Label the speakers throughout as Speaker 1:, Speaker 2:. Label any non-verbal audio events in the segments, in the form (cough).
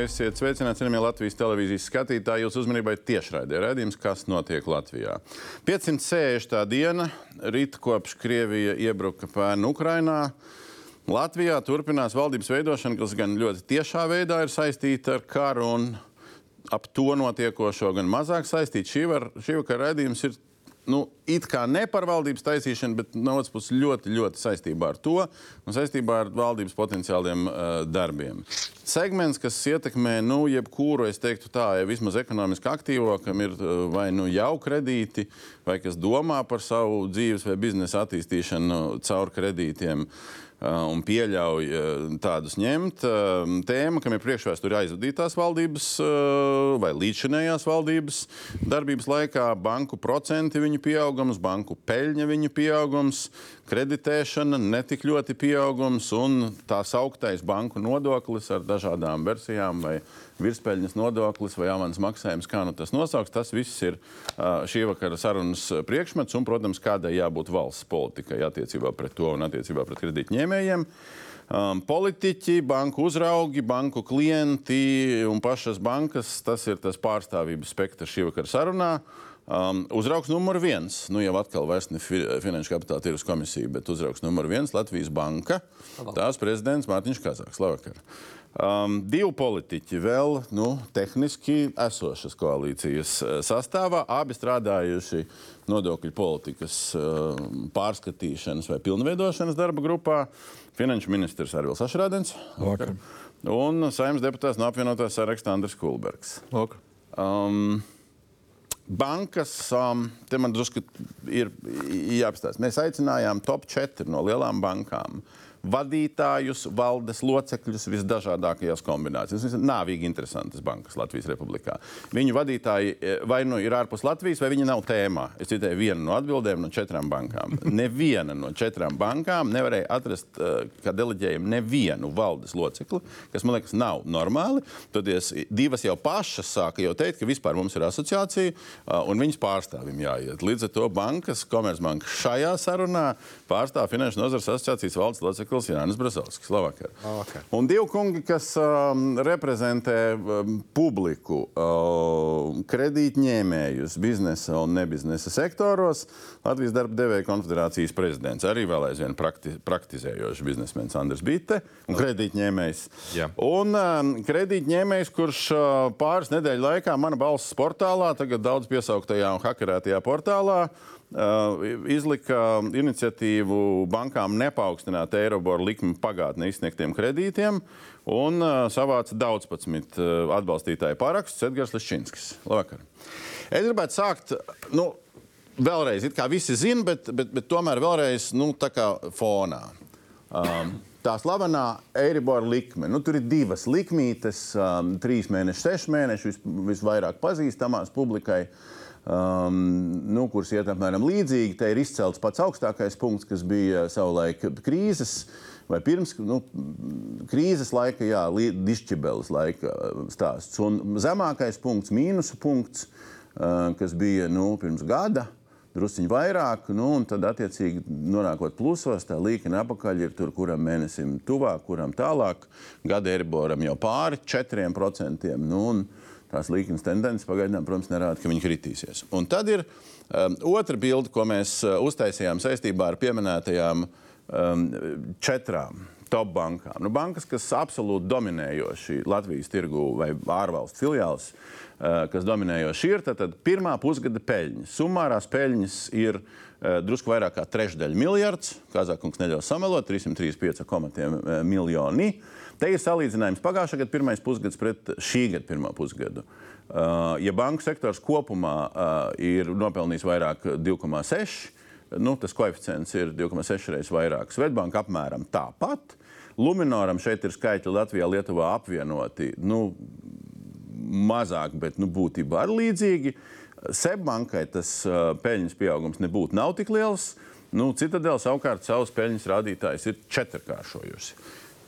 Speaker 1: Esiet sveicināti, cienījamie Latvijas televīzijas skatītāji. Jūsu uzmanībai tiešraidē redzējums, kas notiek Latvijā. 560. diena, rīt kopš Krievija iebruka pērnu Ukrainā. Latvijā turpinās valdības veidošana, kas gan ļoti tiešā veidā ir saistīta ar karu un ap to notiekošo, gan mazāk saistīta. Šī, var, šī vakara redzējums ir nu, it kā ne par valdības taisīšanu, bet no otras puses ļoti, ļoti saistībā ar to un saistībā ar valdības potenciāliem uh, darbiem. Segments, kas ietekmē nu, jebkuru, es teiktu, tā, ja vismaz ekonomiski aktīvo, kam ir uh, vai nu jau kredīti, vai kas domā par savu dzīves vai biznesa attīstīšanu caur kredītiem. Uh, un pieļauj uh, tādus ņemt. Uh, tēma, kam ir priekšvēsture aizvadītās valdības vai līdzinējās valdības darbības laikā, banku procenti viņu pieaugums, banku peļņa viņu pieaugums, kreditēšana netik ļoti pieaugums un tā sauktais banku nodoklis ar dažādām versijām vai virspeļņas nodoklis vai avansas maksājums, kā nu tas nosauks. Tas viss ir šī vakara sarunas priekšmets un, protams, kādai jābūt valsts politikai attiecībā pret to un attiecībā pret kredītņēmējiem. Um, politiķi, banku uzraugi, banku klienti un pašas bankas - tas ir tas pārstāvības spektrs šī vakara sarunā. Um, uzraugs numur viens, nu jau atkal vairs ne fi, Finanšu kapitāla tirgus komisija, bet uzraugs numur viens - Latvijas banka. Tās prezidents Mārtiņš Kazāks. Labvakar! Um, divi politiķi vēl nu, tehniski esošas koalīcijas uh, sastāvā, abi strādājuši nodokļu politikas uh, pārskatīšanas vai pilnveidošanas darba grupā. Finanšu ministrs Arvils Ašrādens un saimnes deputāts no apvienotās saraksta Andris Kulbergs. Um, bankas, um, te man drusku ir jāapstāsta. Mēs aicinājām top 4 no lielām bankām vadītājus, valdes locekļus visdažādākajās kombinācijās. Tas ir nāvīgi interesantas bankas Latvijas Republikā. Viņu vadītāji e, vai nu ir ārpus Latvijas, vai viņi nav tēmā. Es citēju vienu no atbildēm no četrām bankām. (laughs) Neviena no četrām bankām nevarēja atrast, e, kā deleģējumu, nevienu valdes locekli, kas man liekas nav normāli. Tad divas jau pašas sāka jau teikt, ka vispār mums ir asociācija un viņas pārstāvim jāiet. Līdz ar to bankas, Komercbanka šajā sarunā pārstāv Finanšu nozares asociācijas valdes locekli Mikls Jānis Brasovskis. Labvakar. Labvakar. Un divi kungi, kas um, reprezentē um, publiku, um, kredītņēmējus biznesa un nebiznesa sektoros. Latvijas darba devēja konfederācijas prezidents arī vēl aizvien prakti, praktizējošs biznesmenis Andris Bitte un kredītņēmējs. Jā. Un um, kredītņēmējs, kurš uh, pāris nedēļu laikā mana balss portālā, tagad daudz piesauktajā un hakerētajā portālā, izlika iniciatīvu bankām nepaukstināt Eiroboru likmi pagātnē izsniegtiem kredītiem un uh, savāca daudzpadsmit uh, atbalstītāju parakstus Edgars Liščinskis. Labvakar! Es gribētu sākt. Nu, Vēlreiz, it kā visi zina, bet, bet, bet tomēr vēlreiz nu, tā kā fonā. Um, tā slavenā Eiribora likme. Nu, tur ir divas likmītes, um, trīs mēneši, seši mēneši, vis, visvairāk pazīstamās publikai. Uh, um, nu, kuras iet apmēram līdzīgi. Te ir izcelts pats augstākais punkts, kas bija savulaik krīzes. Vai pirms nu, krīzes laika, jā, dišķibeles laika stāsts. Un zemākais punkts, mīnusu punkts, uh, kas bija nu, pirms gada, drusciņš vairāk, nu, un tad, attiecīgi, nonākot plusos, tā līnija apakaļ ir tur, kuram mēnesim tuvāk, kuram tālāk. Gada eriboram jau pāri 4%. Nu, un, tās līknes tendences pagaidām, protams, nerāda, ka viņi kritīsies. Un tad ir um, otra bilde, ko mēs uh, uztaisījām saistībā ar pieminētajām um, četrām top bankām. Nu, bankas, kas absolūti dominējoši Latvijas tirgu vai ārvalstu filiāls, uh, kas dominējoši ir, tad, tad pirmā pusgada peļņas. Summārās peļņas ir uh, drusku vairāk kā trešdaļa miljards. Kazahstāns neļaus samelot 335,1 uh, miljoni. Uh, Te ir salīdzinājums pagājušā gada pirmais pusgads pret šī gada pirmo pusgadu. Uh, ja banku sektors kopumā uh, ir nopelnījis vairāk 2,6, nu, tas koeficients ir 2,6 reizes vairāk. Svetbanka apmēram tāpat. Luminoram šeit ir skaitļi Latvijā, Lietuvā apvienoti nu, mazāk, bet nu, būtībā arī līdzīgi. Seibankai tas uh, peļņas pieaugums nebūtu tik liels. Nu, Citadela savukārt savus peļņas rādītājus ir četrkāršojusi.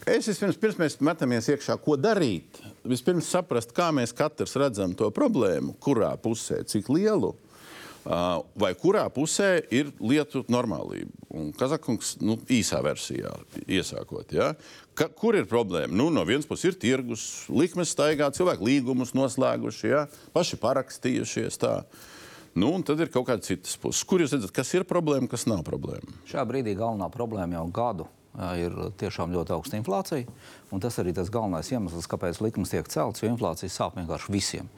Speaker 1: Es vispirms, pirms mēs metamies iekšā, ko darīt. Vispirms saprast, kā mēs katrs redzam to problēmu, kurā pusē, cik lielu. Vai kurā pusē ir lietu normālība? Un Kazakungs nu, īsā versijā iesākot. Ja? Ka, kur ir problēma? Nu, no vienas puses ir tirgus, likmes staigā, cilvēki līgumus noslēguši, ja? paši parakstījušies. Tā. Nu, un tad ir kaut kāda citas puses. Kur jūs redzat, kas ir problēma, kas nav problēma?
Speaker 2: Šajā brīdī galvenā problēma jau gadu ir tiešām ļoti augsta inflācija. Tas arī tas galvenais iemesls, kāpēc likums tiek celts, jo inflācija sāp vienkārši visiem.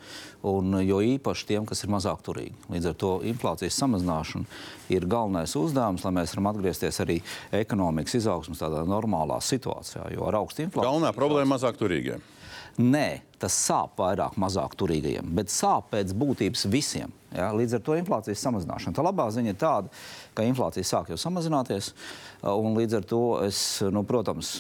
Speaker 2: Un, jo īpaši tiem, kas ir mazāk turīgi. Līdz ar to inflācijas samazināšana ir galvenais uzdevums, lai mēs varam atgriezties arī ekonomikas izaugsmas tādā normālā situācijā. Jo ar augstu inflāciju.
Speaker 1: Galvenā problēma mazāk turīgiem.
Speaker 2: Nē, tas sāp vairāk mazāk turīgajiem, bet sāp pēc būtības visiem. Ja? Līdz ar to inflācijas samazināšana. Tā labā ziņa ir tāda, ka inflācija sāk jau samazināties. Un līdz ar to, es, nu, protams,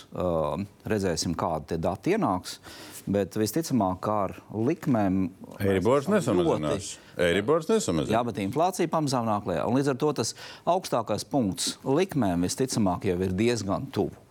Speaker 2: redzēsim, kādi dati ienāks. Bet visticamāk, kā ar likmēm.
Speaker 1: Eiribors nesamazinās. Eiribors nesamazinās.
Speaker 2: Jā, bet inflācija pamazām nāk lejā. Līdz ar to tas augstākais punkts likmēm visticamāk jau ir diezgan tuvu.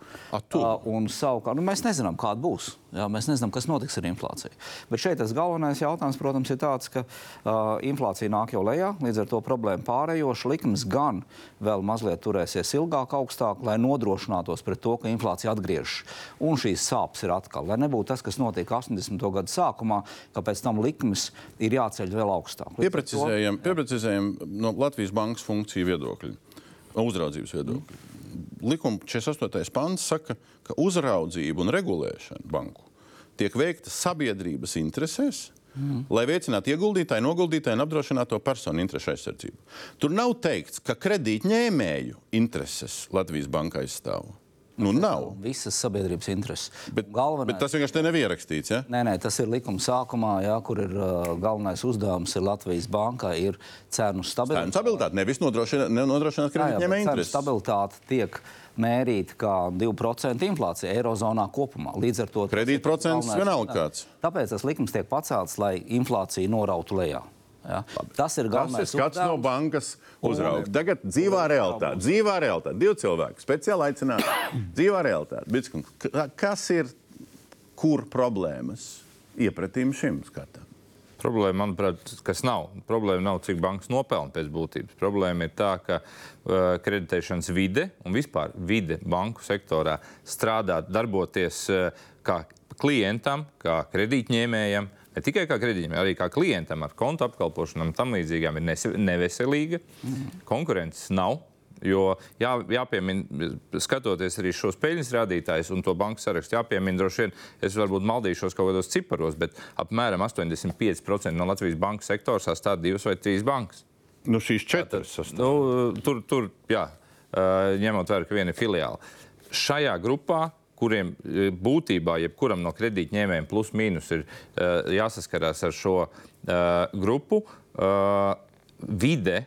Speaker 2: Un savukārt nu, mēs nezinām, kāda būs. Jā, mēs nezinām, kas notiks ar inflāciju. Bet šeit tas galvenais jautājums, protams, ir tāds, ka uh, inflācija nāk jau lejā, līdz ar to problēma pārējoša. Likums gan vēl mazliet turēsies ilgāk, augstāk, lai nodrošinātos pret to, ka inflācija atgriežas. Un šīs sāpes ir atkal. Lai nebūtu tas, kas notika 80. gada sākumā, ka pēc tam likmes ir jāceļ vēl augstāk.
Speaker 1: Pieprecizējam, pieprecizējam no Latvijas bankas funkciju viedokļa, uzraudzības viedokļa. Mm likuma 48. pants saka, ka uzraudzība un regulēšana banku tiek veikta sabiedrības interesēs. Mm. Lai veicinātu ieguldītāju, noguldītāju un apdrošināto personu interesu aizsardzību. Tur nav teikts, ka kredītņēmēju intereses Latvijas banka aizstāv. Nu, nav.
Speaker 2: Visas sabiedrības intereses.
Speaker 1: Bet, galvenais, bet tas vienkārši nav ierakstīts. Ja?
Speaker 2: Nē, nē, tas ir likuma sākumā, jā, kur ir uh, galvenais uzdevums ir Latvijas bankai ir cenu stabilitāte.
Speaker 1: Cenu stabilitāte nevis nodrošināt kredītņēmēju intereses.
Speaker 2: Stabilitāte tiek mērīta kā 2% inflācija Eirozonā kopumā. Līdz ar to
Speaker 1: kredītprocents vienalga kāds.
Speaker 2: Tāpēc tas likums tiek pacelts, lai inflācija norautu lejā. Ja? Tas ir galvenais.
Speaker 1: Tas ir skats no bankas uzrauga. Tagad dzīvā realitāte. Dzīvā realitāte. Divi cilvēki speciāli aicināti. (coughs) dzīvā realitāte. Kas ir kur problēmas iepratīm šim skatam?
Speaker 3: Problēma, manuprāt, kas nav. Problēma nav, cik bankas nopelna pēc būtības. Problēma ir tā, ka uh, kreditēšanas vide un vispār vide banku sektorā strādā, darboties uh, kā klientam, kā kredītņēmējam, uh, ne tikai kā kredītam, arī kā klientam ar kontu apkalpošanu un tam līdzīgām ir neveselīga. Mm. Konkurences nav. Jo jā, jāpiemina, skatoties arī šos peļņas rādītājus un to banku sarakstu, jāpiemina, droši vien, es varbūt maldīšos kaut kādos ciparos, bet apmēram 85% no Latvijas banku sektora sastāv divas vai trīs bankas.
Speaker 1: Nu, šīs četras sastāv.
Speaker 3: Nu, tur, tur, jā, ņemot vērā, ka viena ir filiāla. Šajā grupā kuriem e, būtībā jebkuram no kredītņēmējiem plus mīnus ir uh, jāsaskarās ar šo uh, grupu, uh, vide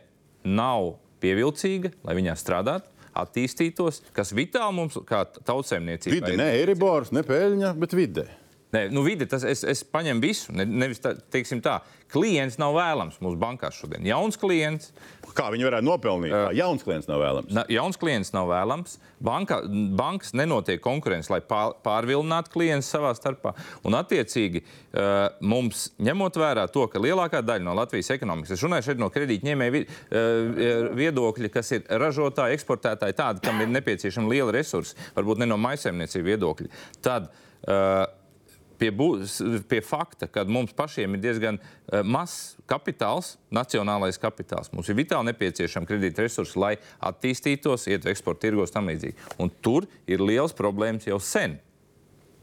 Speaker 3: nav pievilcīga, lai viņā strādātu. Attīstītos, kas vitāli mums, kā tautsēmniecībai.
Speaker 1: Vide, ne Eiribors, ne peļņa, bet vide.
Speaker 3: Nē, nu, vide, tas es, es paņemu visu. Ne, nevis tā, tā, klients nav vēlams mūsu bankās šodien. Jauns klients.
Speaker 1: Kā viņi varētu nopelnīt? Uh, jauns klients nav vēlams.
Speaker 3: Na, jauns klients nav vēlams. Banka, bankas nenotiek konkurence, lai pār, pārvilinātu klientus savā starpā. Un, attiecīgi, uh, mums ņemot vērā to, ka lielākā daļa no Latvijas ekonomikas, es runāju šeit no kredītņēmēju vi, uh, viedokļa, kas ir ražotāji, eksportētāji, tādi, kam ir nepieciešami lieli resursi, varbūt ne no maisaimniecību viedokļa. Tad, uh, pie, būs, pie fakta, ka mums pašiem ir diezgan uh, mazs kapitāls, nacionālais kapitāls. Mums ir vitāli nepieciešama kredīta resursi, lai attīstītos, iet eksporta tirgos tam līdzīgi. Un tur ir liels problēmas jau sen.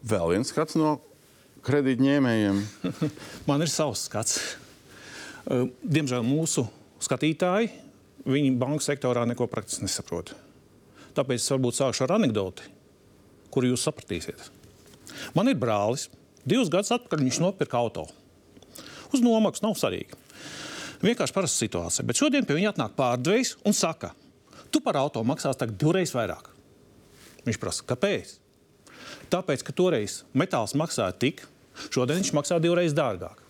Speaker 1: Vēl viens skats no kredītņēmējiem. (laughs)
Speaker 4: Man ir savs skats. Uh, diemžēl mūsu skatītāji, viņi banku sektorā neko praktiski nesaprot. Tāpēc es varbūt sākšu ar anekdoti, kuru jūs sapratīsiet. Man ir brālis, Divus gadus atpakaļ viņš nopirka auto. Uz nomaksu nav svarīgi. Vienkārši parasta situācija. Bet šodien pie viņa atnāk pārdevējs un saka, tu par auto maksās divreiz vairāk. Viņš prasa, kāpēc? Tāpēc, ka toreiz metāls maksāja tik, šodien viņš maksā divreiz dārgāk.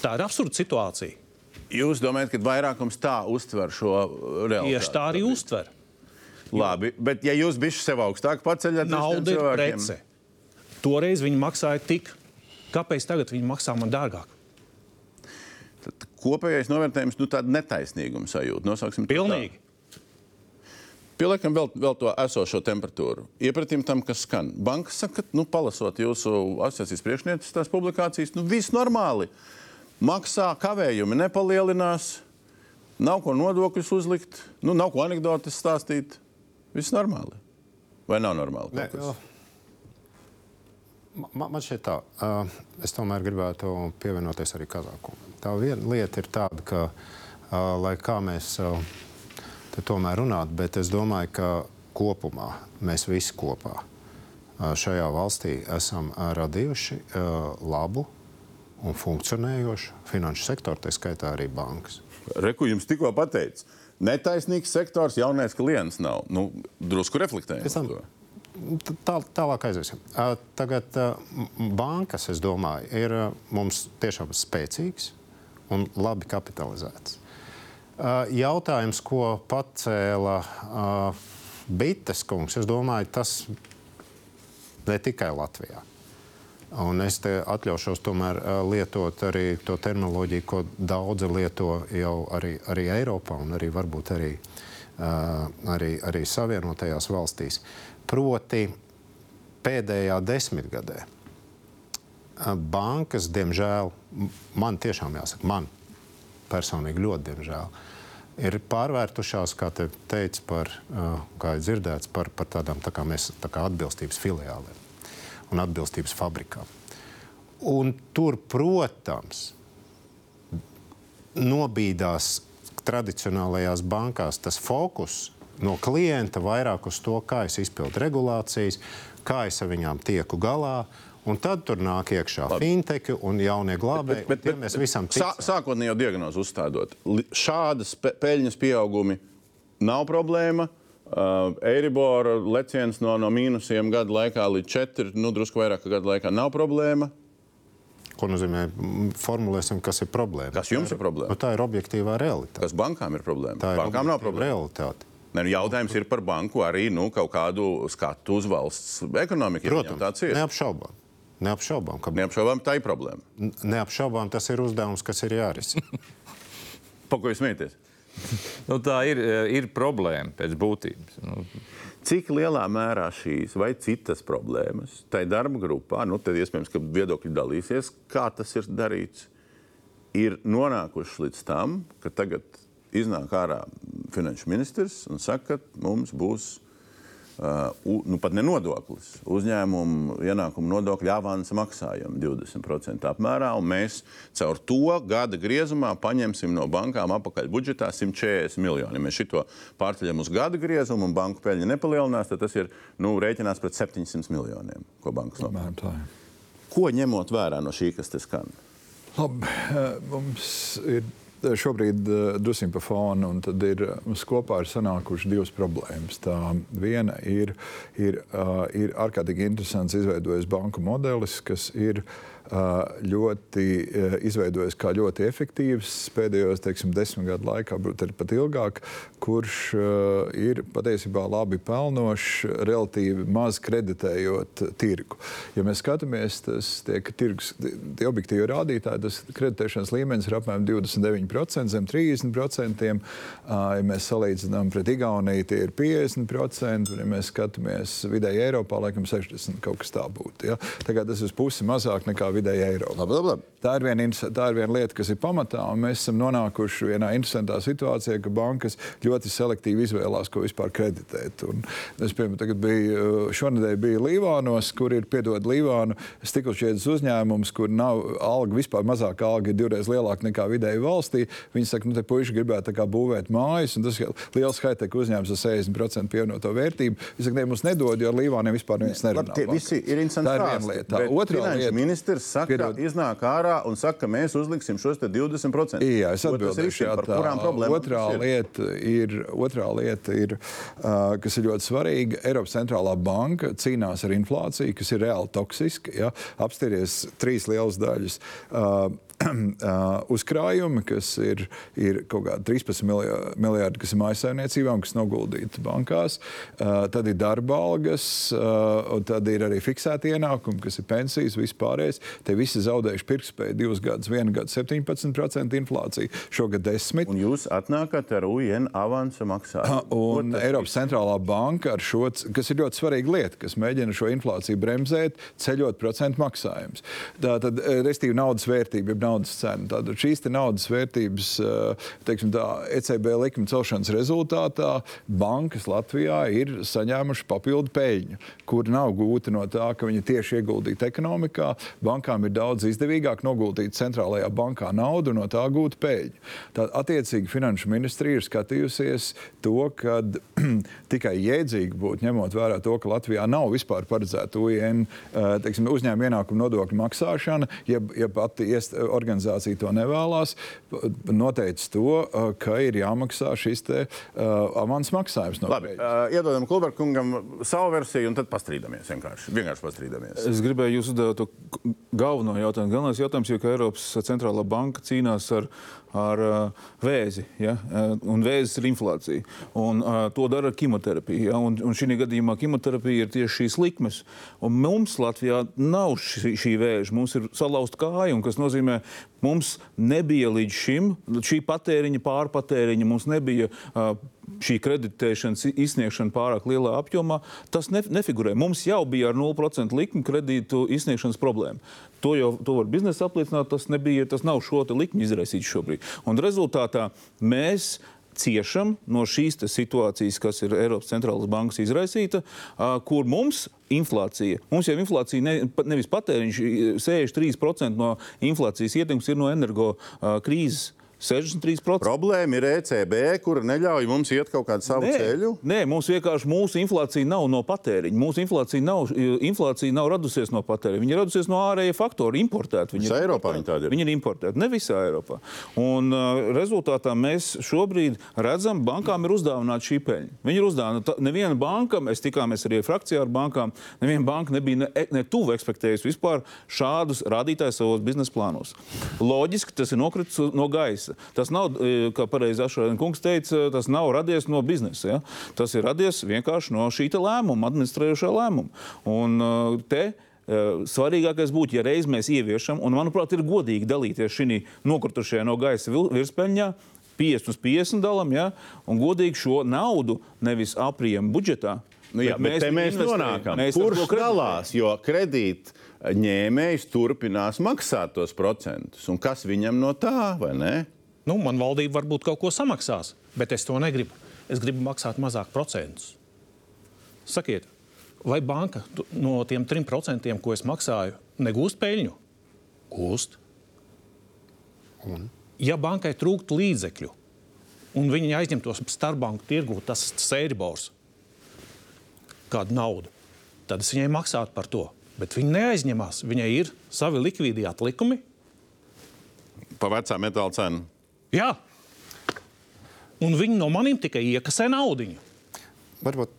Speaker 4: Tā ir absurda situācija.
Speaker 1: Jūs domājat, ka vairākums tā uztver šo realitāti?
Speaker 4: Tieši tā arī uztver.
Speaker 1: Labi, bet ja jūs bijat sev augstāk paceļat,
Speaker 4: nauda ir prece. Toreiz viņi maksāja tik, kāpēc tagad viņi maksā man dārgāk?
Speaker 1: Tad, kopējais novērtējums, nu, tāda netaisnīguma sajūta. Nosauksim to tā.
Speaker 4: Pilnīgi.
Speaker 1: Pieliekam vēl, vēl to esošo temperatūru. Iepratīm tam, kas skan. Banka saka, ka, nu, palasot jūsu asociācijas priekšnieces tās publikācijas, nu, viss normāli. Maksā, kavējumi nepalielinās, nav ko nodokļus uzlikt, nu, nav ko anekdotas stāstīt. Viss normāli. Vai nav normāli? Kas?
Speaker 5: Man, man šķiet, tā, uh, es tomēr gribētu pievienoties arī Kazakam. Tā viena lieta ir tāda, ka, uh, lai kā mēs uh, te tomēr runātu, bet es domāju, ka kopumā mēs visi kopā uh, šajā valstī esam uh, radījuši uh, labu un funkcionējošu finanšu sektoru, tā skaitā arī bankas.
Speaker 1: Reku jums tikko pateicu. Netaisnīgs sektors, jaunais klients nav. Nu, drusku reflektējot.
Speaker 5: Pēc tam- T- Tā, tālāk aiziesim. Uh, Tagad uh, bankas, es domāju, ir uh, mums tiešām spēcīgas un labi kapitalizētas. Uh, Jautājums, ko pacēla uh, Bites kungs, es domāju, tas ne tikai Latvijā. Un es te atļaušos tomēr uh, lietot arī to terminoloģiju, ko daudzi lieto jau arī, arī Eiropā un arī varbūt arī, uh, arī, arī Savienotajās valstīs. Proti, pēdējā desmitgadē bankas, diemžēl, man tiešām jāsaka, man personīgi ļoti diemžēl, ir pārvērtušās, kā te teica, par, kā ir dzirdēts, par, par tādām tā kā mēs, tā kā atbilstības filiālēm un atbilstības fabrikām. Un tur, protams, nobīdās tradicionālajās bankās tas fokus no klienta vairāk uz to, kā es izpildu regulācijas, kā es ar viņām tieku galā. Un tad tur nāk iekšā fintech un jaunie glābēji. un tiem mēs visam
Speaker 1: Sā, sākotnējo diagnozi uzstādot, šādas pe peļņas pieaugumi nav problēma. Uh, Eiribora leciens no, no mīnusiem gadu laikā līdz 4, nu, drusku vairāk kā gadu laikā nav problēma.
Speaker 5: Ko nozīmē? M, Formulēsim, kas ir problēma.
Speaker 1: Kas jums ir problēma?
Speaker 5: Nu, tā ir objektīvā realitāte.
Speaker 1: Kas bankām ir problēma?
Speaker 5: Tā ir
Speaker 1: bankām nav problēma.
Speaker 5: realitāte.
Speaker 1: Ne, nu, jautājums ir par banku arī nu, kaut kādu skatu uz valsts ekonomiku.
Speaker 5: Protams,
Speaker 1: tāds ir.
Speaker 5: neapšaubām. Neapšaubām, ka
Speaker 1: Neapšaubām, tā ir problēma.
Speaker 5: Neapšaubām tas ir uzdevums, kas ir jārisina. (laughs)
Speaker 1: Pa ko jūs smieties?
Speaker 3: Nu, tā ir, ir problēma pēc būtības. Nu,
Speaker 1: Cik lielā mērā šīs vai citas problēmas tai darba grupā, nu, tad iespējams, ka viedokļi dalīsies, kā tas ir darīts, ir nonākušas līdz tam, ka tagad iznāk ārā finanšu ministrs un saka, ka mums būs uh, nu, pat ne nodoklis, uzņēmumu ienākumu nodokļu avansa maksājumi 20% apmērā, un mēs caur to gada griezumā paņemsim no bankām apakaļ budžetā 140 miljoni. Mēs šito pārceļam uz gada griezumu un banku peļņa nepalielinās, tad tas ir nu, rēķināts pret 700 miljoniem, ko bankas
Speaker 6: tā.
Speaker 1: Ko ņemot vērā no šī, kas te skan?
Speaker 6: Labi, eh, mums ir šobrīd uh, drusku pa fonu, un tad ir mums kopā ir sanākušas divas problēmas. Tā viena ir, ir, ir ārkārtīgi interesants izveidojis banku modelis, kas ir ļoti izveidojis kā ļoti efektīvs pēdējos teiksim, desmit gadu laikā, varbūt arī pat ilgāk, kurš ir patiesībā labi pelnošs, relatīvi maz kreditējot tirgu. Ja mēs skatāmies, tas tiek tirgus, tie objektīvi rādītāji, tas kreditēšanas līmenis ir apmēram 29%, zem 30%. Ja mēs salīdzinām pret Igauniju, tie ir 50%, un ja mēs skatāmies vidēji Eiropā, laikam 60% kaut kas tā būtu. Ja? Kā tas ir pusi mazāk nekā vidēji Eiropā.
Speaker 1: Labi, labi, labi.
Speaker 6: Tā ir, viena, tā ir viena lieta, kas ir pamatā, un mēs esam nonākuši vienā interesantā situācijā, ka bankas ļoti selektīvi izvēlās, ko vispār kreditēt. Un es, piemēram, biju, šonadēļ biju Līvānos, kur ir, piedod, Līvānu stikla uzņēmums, kur nav alga, vispār mazākā alga ir divreiz lielāka nekā vidēji valstī. Viņi saka, nu, te puiši gribētu būvēt mājas, un tas ir liels high-tech uzņēmums ar 60% pievienoto vērtību. Viņi saka, ne, mums nedod, jo ar Līvāniem vispār neviens nerunā.
Speaker 1: Labi, tie visi ir interesanti.
Speaker 6: Tā ir viena lieta. Otra lieta.
Speaker 1: Ministrs saka,
Speaker 6: Piedod.
Speaker 1: iznāk ārā un saka, ka mēs uzliksim šos te 20%.
Speaker 6: Jā, es atbildēšu. Jā, tā
Speaker 1: kurām problēmām
Speaker 6: otrā
Speaker 1: ir?
Speaker 6: lieta ir, otrā lieta ir uh, kas ir ļoti svarīga. Eiropas centrālā banka cīnās ar inflāciju, kas ir reāli toksiska. Ja? Apsties trīs lielas daļas. Uh, (clears throat) uzkrājumi, kas ir, ir kaut kādi 13 miljā- miljardi, kas ir maisaimniecībām, kas noguldīti bankās. Uh, tad ir darba algas, uh, un tad ir arī fiksēti ienākumi, kas ir pensijas, vispārējais. Te visi zaudējuši pirktspēju divus gadus, vienu gadu 17% inflācija, šogad 10%.
Speaker 1: Un jūs atnākat ar UN avansa maksājumu.
Speaker 6: Un Eiropas centrālā banka ar šo, kas ir ļoti svarīga lieta, kas mēģina šo inflāciju bremzēt, ceļot procentu maksājumus. Tātad, restīvi, naudas vērtība, naudas cena. Tātad šīs naudas vērtības, teiksim, tā, ECB likuma celšanas rezultātā bankas Latvijā ir saņēmuši papildu peļņu, kur nav gūta no tā, ka viņi tieši ieguldītu ekonomikā. Bankām ir daudz izdevīgāk noguldīt centrālajā bankā naudu un no tā gūt peļņu. Tad, attiecīgi, Finanšu ministrija ir skatījusies to, ka (clears throat) tikai jēdzīgi būtu ņemot vērā to, ka Latvijā nav vispār paredzēta UN teiksim, uzņēmuma ienākuma nodokļu maksāšana, ja, ja pati iest, organizācija to nevēlas, noteica to, ka ir jāmaksā šis te, uh, avans maksājums. No
Speaker 1: Labi, uh, iedodam Kulberkungam savu versiju un tad pastrīdamies. Vienkārši, vienkārši pastrīdamies.
Speaker 7: Es gribēju jūs uzdot to galveno jautājumu. Galvenais jautājums ir, ka Eiropas centrālā banka cīnās ar, ar uh, vēzi, ja? un vēzis ir inflācija. Un, uh, to dara ar ķimoterapiju. Ja? Un, un šī gadījumā ķimoterapija ir tieši šīs likmes. Un mums Latvijā nav šī, šī vēža. Mums ir salauzta kāja, kas nozīmē, mums nebija līdz šim šī patēriņa, pārpatēriņa, mums nebija uh, šī kreditēšanas izsniegšana pārāk lielā apjomā, tas ne, nefigurē. Mums jau bija ar 0% likmi kredītu izsniegšanas problēma. To jau to var biznesa apliecināt, tas, nebija, tas nav šo likmi izraisīts šobrīd. Un rezultātā mēs ciešam no šīs situācijas, kas ir Eiropas centrālās bankas izraisīta, kur mums inflācija, mums jau inflācija ne, nevis patēriņš, 63% no inflācijas ietekmes ir no energo krīzes. 63%.
Speaker 1: Problēma ir ECB, kura neļauj mums iet kaut kādu savu
Speaker 7: nē,
Speaker 1: ceļu.
Speaker 7: Nē, mums vienkārši mūsu inflācija nav no patēriņa. Mūsu inflācija nav, inflācija nav radusies no patēriņa. Viņa ir radusies no ārējiem faktoriem, importēta.
Speaker 1: Viņa ir Eiropā. Viņa, ir.
Speaker 7: viņa ir importēta, ne visā Eiropā. Un uh, rezultātā mēs šobrīd redzam, bankām ir uzdāvināta šī peļņa. Viņi ir uzdāvināta. Neviena banka, mēs tikāmies arī frakcijā ar bankām, neviena banka nebija ne, ne tuvu ekspektējusi vispār šādus rādītājus savos biznesa plānos. Loģiski tas ir nokritis no gaisa biznesa. Tas nav, e, kā pareizi Ašrēna kungs teica, tas nav radies no biznesa. Ja? Tas ir radies vienkārši no šī lēmuma, administrējošā lēmuma. Un e, te e, svarīgākais būtu, ja reiz mēs ieviešam, un manuprāt, ir godīgi dalīties šī nokritušajā no gaisa virspeļņā. 50 uz 50 dalām, ja, un godīgi šo naudu nevis aprijam budžetā,
Speaker 1: Nu, jā, bet, bet mēs, mēs nonākam. Mēs Kurš dalās, jo kredīt ņēmējs turpinās maksāt tos procentus. Un kas viņam no tā, vai ne?
Speaker 4: Nu, man valdība varbūt kaut ko samaksās, bet es to negribu. Es gribu maksāt mazāk procentus. Sakiet, vai banka no tiem 3%, ko es maksāju, negūst peļņu? Gūst. Un? Ja bankai trūktu līdzekļu, un viņi aizņemtos starpbanku tirgu, tas ir sēribors, kādu naudu, tad es viņai maksātu par to. Bet viņi neaizņemās. Viņai ir savi likvīdi atlikumi.
Speaker 1: Pa vecā metāla cenu.
Speaker 4: Jā. Un viņi no maniem tikai iekasē naudu.
Speaker 5: Varbūt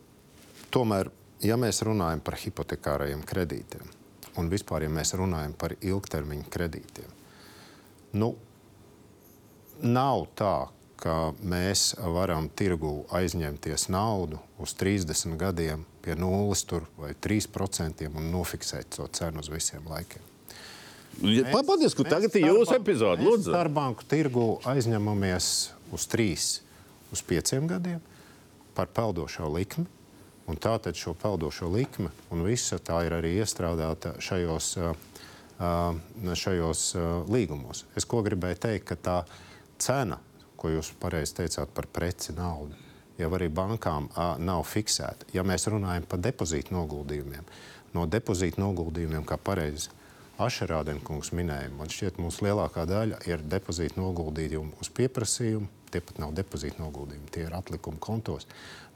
Speaker 5: tomēr, ja mēs runājam par hipotekārajiem kredītiem un vispār, ja mēs runājam par ilgtermiņa kredītiem, nu, nav tā, ka mēs varam tirgu aizņemties naudu uz 30 gadiem pie nulles vai 3% un nofiksēt to cenu uz visiem laikiem.
Speaker 1: Pagaidiet, ka tagad ir jūsu epizode. Lūdzu,
Speaker 5: starpbanku tirgu aizņemamies uz 3, uz 5 gadiem par peldošo likmi. Un tātad šo peldošo likmi un visa tā ir arī iestrādāta šajos, šajos līgumos. Es ko gribēju teikt, ka tā cena, ko jūs pareizi teicāt par preci naudu, jau arī bankām nav fiksēta. Ja mēs runājam par depozītu noguldījumiem, no depozītu noguldījumiem, kā pareizi Ašerādenkungs minēja, man šķiet, mūsu lielākā daļa ir depozītu noguldījumi uz pieprasījumu. Tie pat nav depozītu noguldījumi, tie ir atlikumi kontos.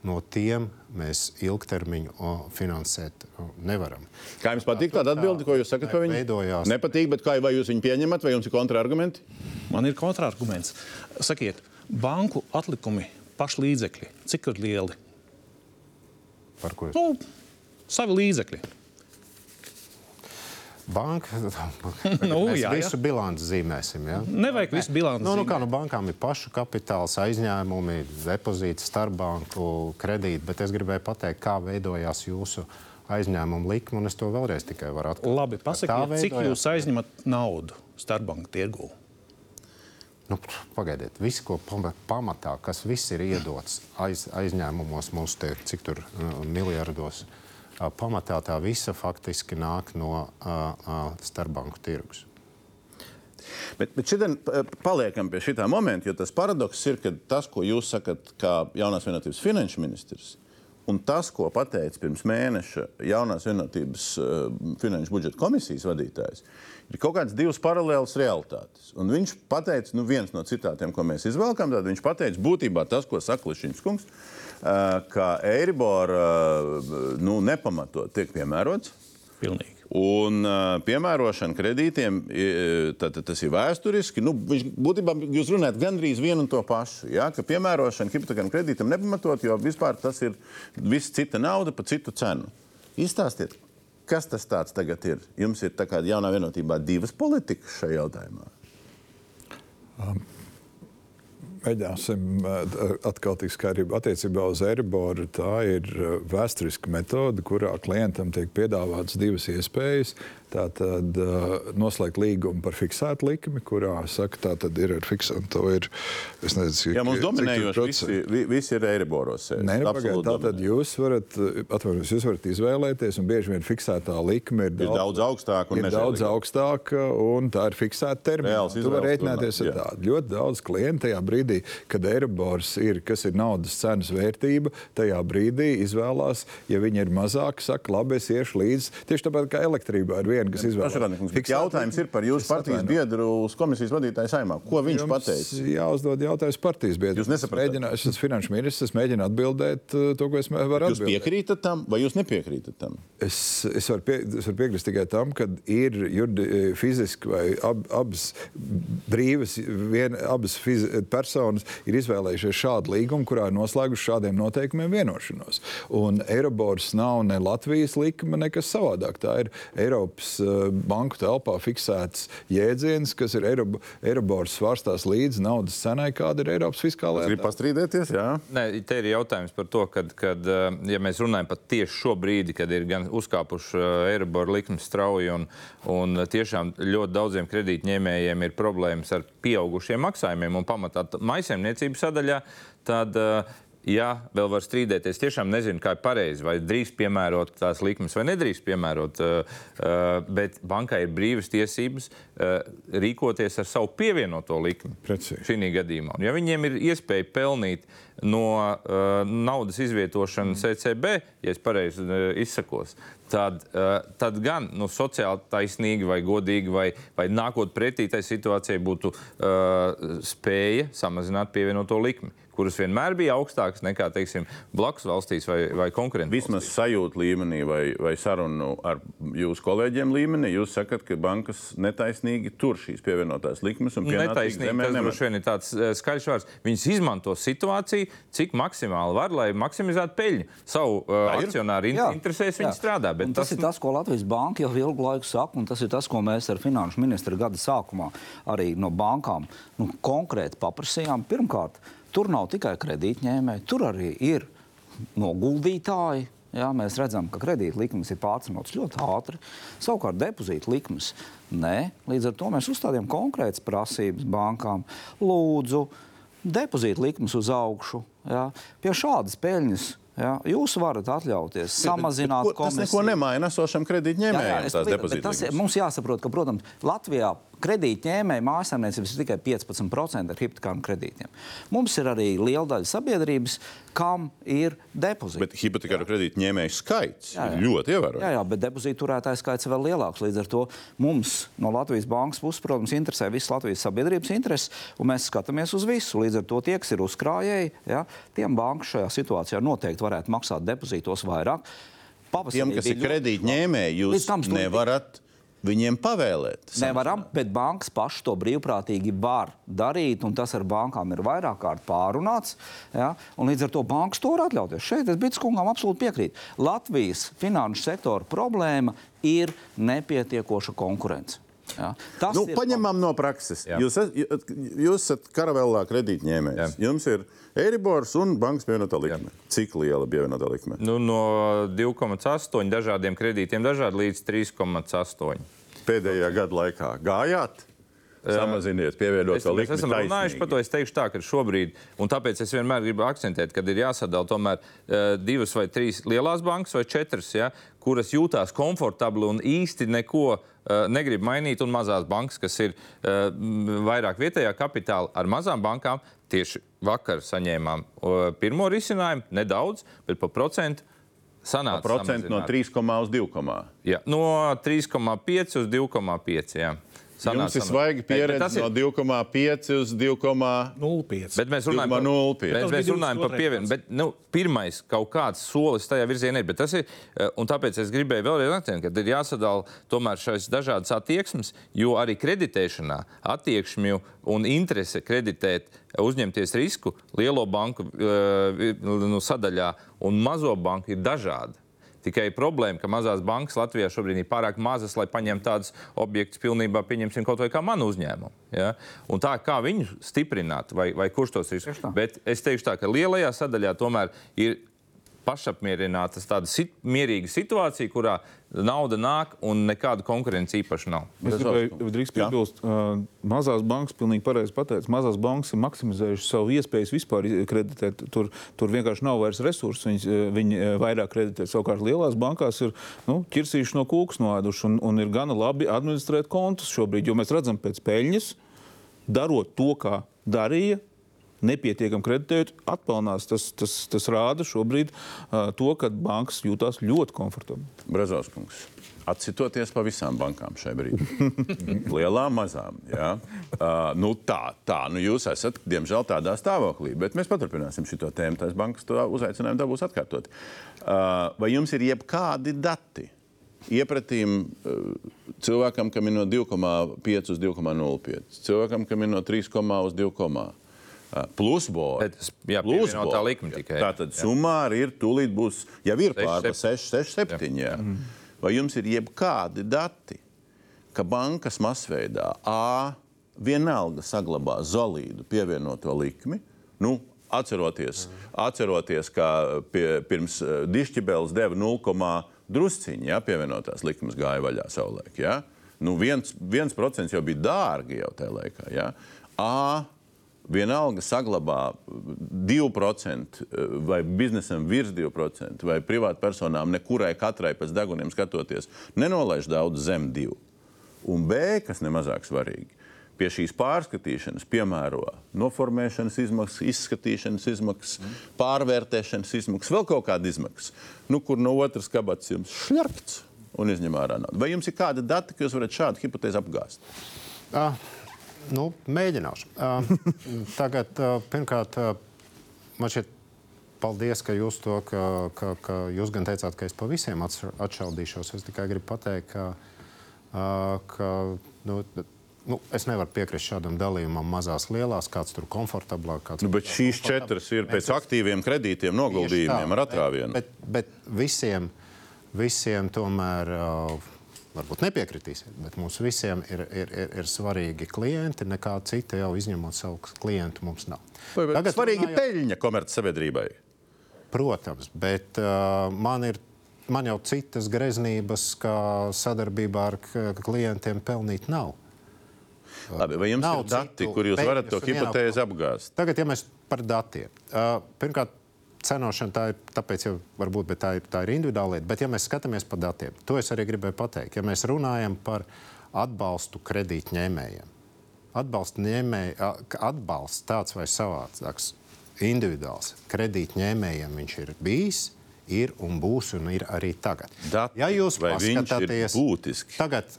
Speaker 5: No tiem mēs ilgtermiņu finansēt nevaram.
Speaker 1: Kā jums patīk tāda atbilde, ko jūs sakat par viņu?
Speaker 5: Veidojās.
Speaker 1: Nepatīk, bet kā vai jūs viņu pieņemat, vai jums ir kontrargumenti?
Speaker 4: Man ir kontrarguments. Sakiet, banku atlikumi paši līdzekļi, cik ir lieli?
Speaker 5: Par ko?
Speaker 4: Nu, savi līdzekļi.
Speaker 5: Banka. (laughs) (laughs)
Speaker 4: Nu,
Speaker 5: mēs
Speaker 4: jā, jā.
Speaker 5: visu bilanci zīmēsim. Ja?
Speaker 4: Nevajag visu bilanci.
Speaker 5: Nu, nu, kā, nu, bankām ir pašu kapitāls, aizņēmumi, depozīti, starpbanku kredīti, bet es gribēju pateikt, kā veidojās jūsu aizņēmumu likmi, un es to vēlreiz tikai varu atklāt.
Speaker 4: Labi, pasakiet, cik jūs aizņemat naudu starpbanku tirgū?
Speaker 5: Nu, pagaidiet, viss, ko pama- pamatā, kas viss ir iedots aiz, aizņēmumos, mums te cik tur uh, miljardos, uh, pamatā tā visa faktiski nāk no starpbanku tirgus.
Speaker 1: Bet, bet šodien paliekam pie šī momenta, jo tas paradoks ir, ka tas, ko jūs sakat, kā jaunās vienotības finanšu ministrs, un tas, ko pateica pirms mēneša jaunās vienotības uh, finanšu budžeta komisijas vadītājs, ir kaut kādas divas paralēlas realitātes. Un viņš pateica, nu, viens no citātiem, ko mēs izvēlkām, tad viņš pateica būtībā tas, ko saka Lišņins kungs, ka Eiribor uh, nu, nepamatot tiek piemērots.
Speaker 4: Pilnīgi.
Speaker 1: Un uh, piemērošana kredītiem, tad, tad tas ir vēsturiski. Nu, viņš, būtībā jūs runājat gandrīz vienu un to pašu. Ja? Ka piemērošana hipotekāram kredītam nepamatot, jo vispār tas ir viss cita nauda par citu cenu. Izstāstiet, kas tas tagad ir? Jums ir tā kā jaunā vienotībā divas politikas šajā jautājumā.
Speaker 6: Um. Mēģināsim atkal tik skaidrību attiecībā uz Eiriboru. Tā ir vēsturiska metode, kurā klientam tiek piedāvātas divas iespējas. Tātad noslēgt līgumu par fiksētu likmi, kurā saka, tā tad ir ar fiksētu. Ir, es nezinu,
Speaker 1: Jā, mums dominējoši visi, vi- visi ir Eiriboros.
Speaker 6: Nē, nu, pagaid, tātad jūs varat, atvainojos, jūs varat izvēlēties, un bieži vien fiksētā likme ir
Speaker 1: Ir daudz augstāka
Speaker 6: ir daudz augstāka, un tā ir fiksēta termiņā.
Speaker 1: Reāls
Speaker 6: Tu vari rēķināties ar tādu. Ļoti daudz klientu tajā brīdī, kad Eiribors ir, kas ir naudas cenas vērtība, tajā brīdī izvēlās, ja viņi ir mazāki, saka, labi, es iešu līdzi. Tieši tāpat kā elektrībā ir viena, kas izvēlās. Fiksētu
Speaker 1: jautājums ir par jūsu partijas biedru uz komisijas vadītāju saimā. Ko viņš
Speaker 6: Jums
Speaker 1: pateica?
Speaker 6: Jāuzdod jautājums partijas biedram.
Speaker 1: Jūs nesapratāt?
Speaker 6: Es esmu finanšu ministrs, es mēģinu atbildēt uh, to, ko es varu
Speaker 1: Jūs
Speaker 6: atbildēt.
Speaker 1: piekrītat tam vai jūs nepiekrītat tam?
Speaker 6: Es, es, varu pie, es varu piekrist tikai tam, ka ir jurdi, fiziski vai ab, abas brīvas, vien, abas fizi, personas ir izvēlējušies šādu līgumu, kurā ir noslēguši šādiem noteikumiem vienošanos. Un Eirobors nav ne Latvijas likme, nekas savādāk. Tā ir Eiropas uh, banku telpā fiksēts jēdziens, kas ir Eirob, Eirobors svārstās līdz naudas cenai, kāda ir Eiropas fiskālā.
Speaker 1: Gribu pastrīdēties, jā.
Speaker 3: Nē, te ir jautājums par to, kad, kad eh, ja mēs runājam par tieši šo brīdi, kad ir gan uzkāpuši Eirobora likmes strauji, un, un tiešām ļoti daudziem kredītņēmējiem ir problēmas ar pieaugušiem maksājumiem un pamatā maisaimniecības sadaļā, tad uh, Ja vēl var strīdēties, tiešām nezinu, kā ir pareizi, vai drīz piemērot tās likmes, vai nedrīkst piemērot. uh, uh, Bet bankai ir brīvas tiesības uh, rīkoties ar savu pievienoto likmi. Šī gadījumā. Un, ja viņiem ir iespēja pelnīt no naudas izvietošanas ECB, ja es pareizi izsakos, tad, tad gan nu, sociāli taisnīgi vai godīgi, vai, vai nākot pretī tai situācijai, būtu uh, spēja samazināt pievienoto likmi, kuras vienmēr bija augstākas nekā teiksim, blakus valstīs vai, vai konkurentiem.
Speaker 1: Vismaz sajūta līmenī vai, vai sarunu ar jūsu kolēģiem līmenī, jūs sakat, ka bankas netaisnīgi tur šīs pievienotās likmes un pienācīgi
Speaker 3: Netaisnīgi, tas droši vien ir tāds eh, skaļš vārds. Viņas izmanto situāciju, cik maksimāli var, lai maksimizētu peļņu. Savu uh,
Speaker 1: ir?
Speaker 3: akcionāru in
Speaker 2: Jā,
Speaker 3: interesēs viņi strādā.
Speaker 2: Tas, tas ir tas, ko Latvijas Banka jau ilgu laiku saka, un tas ir tas, ko mēs ar finanšu ministru gada sākumā arī no bankām nu, konkrēti paprasījām. Pirmkārt, tur nav tikai kredītņēmēji, tur arī ir noguldītāji. Jā, mēs redzam, ka kredīta likmes ir pārcenotas ļoti ātri. Savukārt, depozīta likmes nē. Līdz ar to mēs uzstādījām konkrētas prasības bankām. Lūdzu, depozīta likmes uz augšu. Jā. Pie šādas peļņas jā, jūs varat atļauties samazināt
Speaker 1: Bet ko- Tas neko
Speaker 2: komisiju.
Speaker 1: nemaina esošam kredītņēmējam.
Speaker 2: paliek- bet
Speaker 1: depozīta
Speaker 2: tas, ir- mums jāsaprot, ka, protams, Latvijā kredītņēmēji mājsaimniecības ir tikai 15% ar hipotekāriem kredītiem. Mums ir arī liela daļa sabiedrības, kam ir depozīti.
Speaker 1: Bet hipotekāru kredītu ņēmēju skaits
Speaker 2: Jā, jā.
Speaker 1: ir ļoti ievērojams.
Speaker 2: Jā, jā, bet depozītu turētāju skaits ir vēl lielāks. Līdz ar to mums no Latvijas bankas puses, protams, interesē visas Latvijas sabiedrības intereses, un mēs skatāmies uz visu. Līdz ar to tie, kas ir uzkrājēji, ja, tiem bankas šajā situācijā noteikti varētu maksāt depozītos vairāk. Pavasarī
Speaker 1: Tiem, kas ir kredītņēmēji, jūs nevarat viņiem pavēlēt.
Speaker 2: Nevaram, bet bankas pašas to brīvprātīgi var darīt, un tas ar bankām ir vairāk kārt pārunāts. Ja? un Līdz ar to bankas to var atļauties. Šeit es Bits kungam absolūti piekrītu. Latvijas finanšu sektora problēma ir nepietiekoša konkurence. Ja. Tas
Speaker 1: Nu,
Speaker 2: ir-
Speaker 1: paņemam no prakses.
Speaker 3: Jā.
Speaker 1: Jūs, es, jūs esat karavēlā kredītņēmējs. Jums ir Eiribors un bankas pievienotā likme. Cik liela pievienotā likme?
Speaker 3: Nu, no 2,8 dažādiem kredītiem dažādi līdz 3,8.
Speaker 1: Pēdējā gada laikā gājāt? Samaziniet, pievienot to
Speaker 3: mēs
Speaker 1: likmi.
Speaker 3: esam runājuši par to. Es teikšu tā, ka šobrīd, un tāpēc es vienmēr gribu akcentēt, ka ir jāsadala tomēr uh, divas vai trīs lielās bankas vai četras, ja, kuras jūtās komfortabli un īsti neko uh, negrib mainīt, un mazās bankas, kas ir uh, vairāk vietējā kapitāla ar mazām bankām. Tieši vakar saņēmām pirmo risinājumu, nedaudz, bet pa procentu. Sanāca
Speaker 1: Procentu no
Speaker 3: samazināt.
Speaker 1: 3,5 uz 2,5.
Speaker 3: Jā, no 3,5 uz 2,5. Jā.
Speaker 1: Jums ir svaigi pieredze
Speaker 3: ir-
Speaker 1: no 2,5 uz 2,5.
Speaker 4: 0,5.
Speaker 3: Bet mēs runājam par
Speaker 1: 2,05.
Speaker 3: Bet
Speaker 4: Tas
Speaker 3: mēs
Speaker 4: bija
Speaker 3: runājam par
Speaker 4: 22.
Speaker 3: pievienojumu. Bet nu, pirmais kaut kāds solis tajā virzienā ir. bet tas ir, eh, Un tāpēc es gribēju vēlreiz akcentēt, ka ir jāsadala tomēr šīs dažādas attieksmes, jo arī kreditēšanā attieksmju un interese kreditēt, uzņemties risku lielo banku eh, nu, sadaļā un mazo banku ir dažādi. Tikai problēma, ka mazās bankas Latvijā šobrīd ir pārāk mazas, lai paņemtu tādus objektus pilnībā, pieņemsim, kaut vai kā manu uzņēmumu. Ja? Un tā kā viņu stiprināt, vai, vai kurš tos ir. Bet es teikšu tā, ka lielajā sadaļā tomēr ir pašapmierināta tāda sit, mierīga situācija, kurā nauda nāk un nekāda konkurence īpaši nav.
Speaker 7: Es gribēju drīz piebilst, uh, mazās bankas pilnīgi pareizi pateica. Mazās bankas ir maksimizējušas savu iespējas vispār kreditēt. Tur, tur vienkārši nav vairs resursu. Viņi uh, vairāk kreditē. Savukārt lielās bankās ir nu, ķirsīši no kūks noēduši un, un ir gana labi administrēt kontus šobrīd, jo mēs redzam pēc peļņas, darot to, kā darīja. Nepietiekami kreditējot, atpelnās. Tas, tas, tas rāda šobrīd uh, to, ka bankas jūtas ļoti komfortabli.
Speaker 1: Brazovs kungs. Atcitoties pa visām bankām šai brīdī. (laughs) Lielām, mazām. Jā. Uh, nu tā, tā. Nu jūs esat, diemžēl, tādā stāvoklī. Bet mēs paturpināsim šo tēmu. Tās bankas to uzaicinājumu dabūs atkārtot. Uh, vai jums ir jebkādi dati? Iepratīm cilvēkam, kam ir no 2,5 uz 2,05, cilvēkam, kam ir no 3,5 uz 2,5. Plusbora.
Speaker 3: Bet, jā, pievienotā likme tikai.
Speaker 1: Tātad
Speaker 3: Jā.
Speaker 1: sumāri ir tūlīt būs, jau ir
Speaker 3: Seši,
Speaker 1: pārpa
Speaker 3: sept-
Speaker 1: 6, 6, 7. Jā. Vai jums ir jebkādi dati, ka bankas masveidā A vienalga saglabā solīdu pievienoto likmi? Nu, atceroties, atceroties ka pie, pirms eh, dišķibēles deva 0, drusciņi, ja pievienotās likmes gāja vaļā savulaik. Ja? Nu, viens, viens procents jau bija dārgi jau tajā laikā. Ja? A vienalga saglabā 2% vai biznesam virs 2%, vai privātpersonām nekurai katrai pēc deguniem skatoties, nenolaiž daudz zem 2. Un B, kas nemazāk svarīgi, pie šīs pārskatīšanas piemēro noformēšanas izmaksas, izskatīšanas izmaksas, pārvērtēšanas izmaksas, vēl kaut kāda izmaksas, nu, kur no otras kabatas jums šļarkts un izņem ārā naudu. Vai jums ir kādi dati, ka jūs varat šādu hipotēzi apgāzt?
Speaker 5: Uh, nu, mēģināšu. Tagad, pirmkārt, man šķiet, paldies, ka jūs to, ka, ka, ka jūs gan teicāt, ka es pa visiem atš- atšaudīšos. Es tikai gribu pateikt, ka, ka nu, nu, es nevaru piekrist šādam dalījumam mazās, lielās, kāds tur komfortablāk. Kāds
Speaker 1: Nu, bet šīs četras ir pēc aktīviem kredītiem, noguldījumiem ar atrāvienu.
Speaker 5: Bet, bet, bet visiem, visiem tomēr. Uh, Varbūt nepiekritīsiet, bet mums visiem ir, ir, ir, ir svarīgi klienti. Nekā cita jau izņemot savu klientu mums nav.
Speaker 1: Tagad svarīgi
Speaker 5: runājot-
Speaker 1: peļņa komercsabiedrībai.
Speaker 5: Protams, bet uh, man ir. Man jau citas greznības, kā sadarbībā ar klientiem, pelnīt nav.
Speaker 1: Labi, vai jums
Speaker 5: Nav
Speaker 1: ir dati, kur jūs varat to hipotēzi apgāzt?
Speaker 5: Tagad, ja mēs par datiem. Uh, pirmkārt, cenošana tā ir, tāpēc jau varbūt tā ir, tā ir individuāla lieta. Bet, ja mēs skatāmies par datiem, to es arī gribēju pateikt. Ja mēs runājam par atbalstu kredītņēmējiem, atbalsta ņēmēji, a, ka atbalsts tāds vai savādāks, individuāls kredītņēmējiem viņš ir bijis. Ir un būs, un ir arī tagad.
Speaker 1: Dati,
Speaker 5: ja jūs paskatāties,
Speaker 1: būtiski?
Speaker 5: Tagad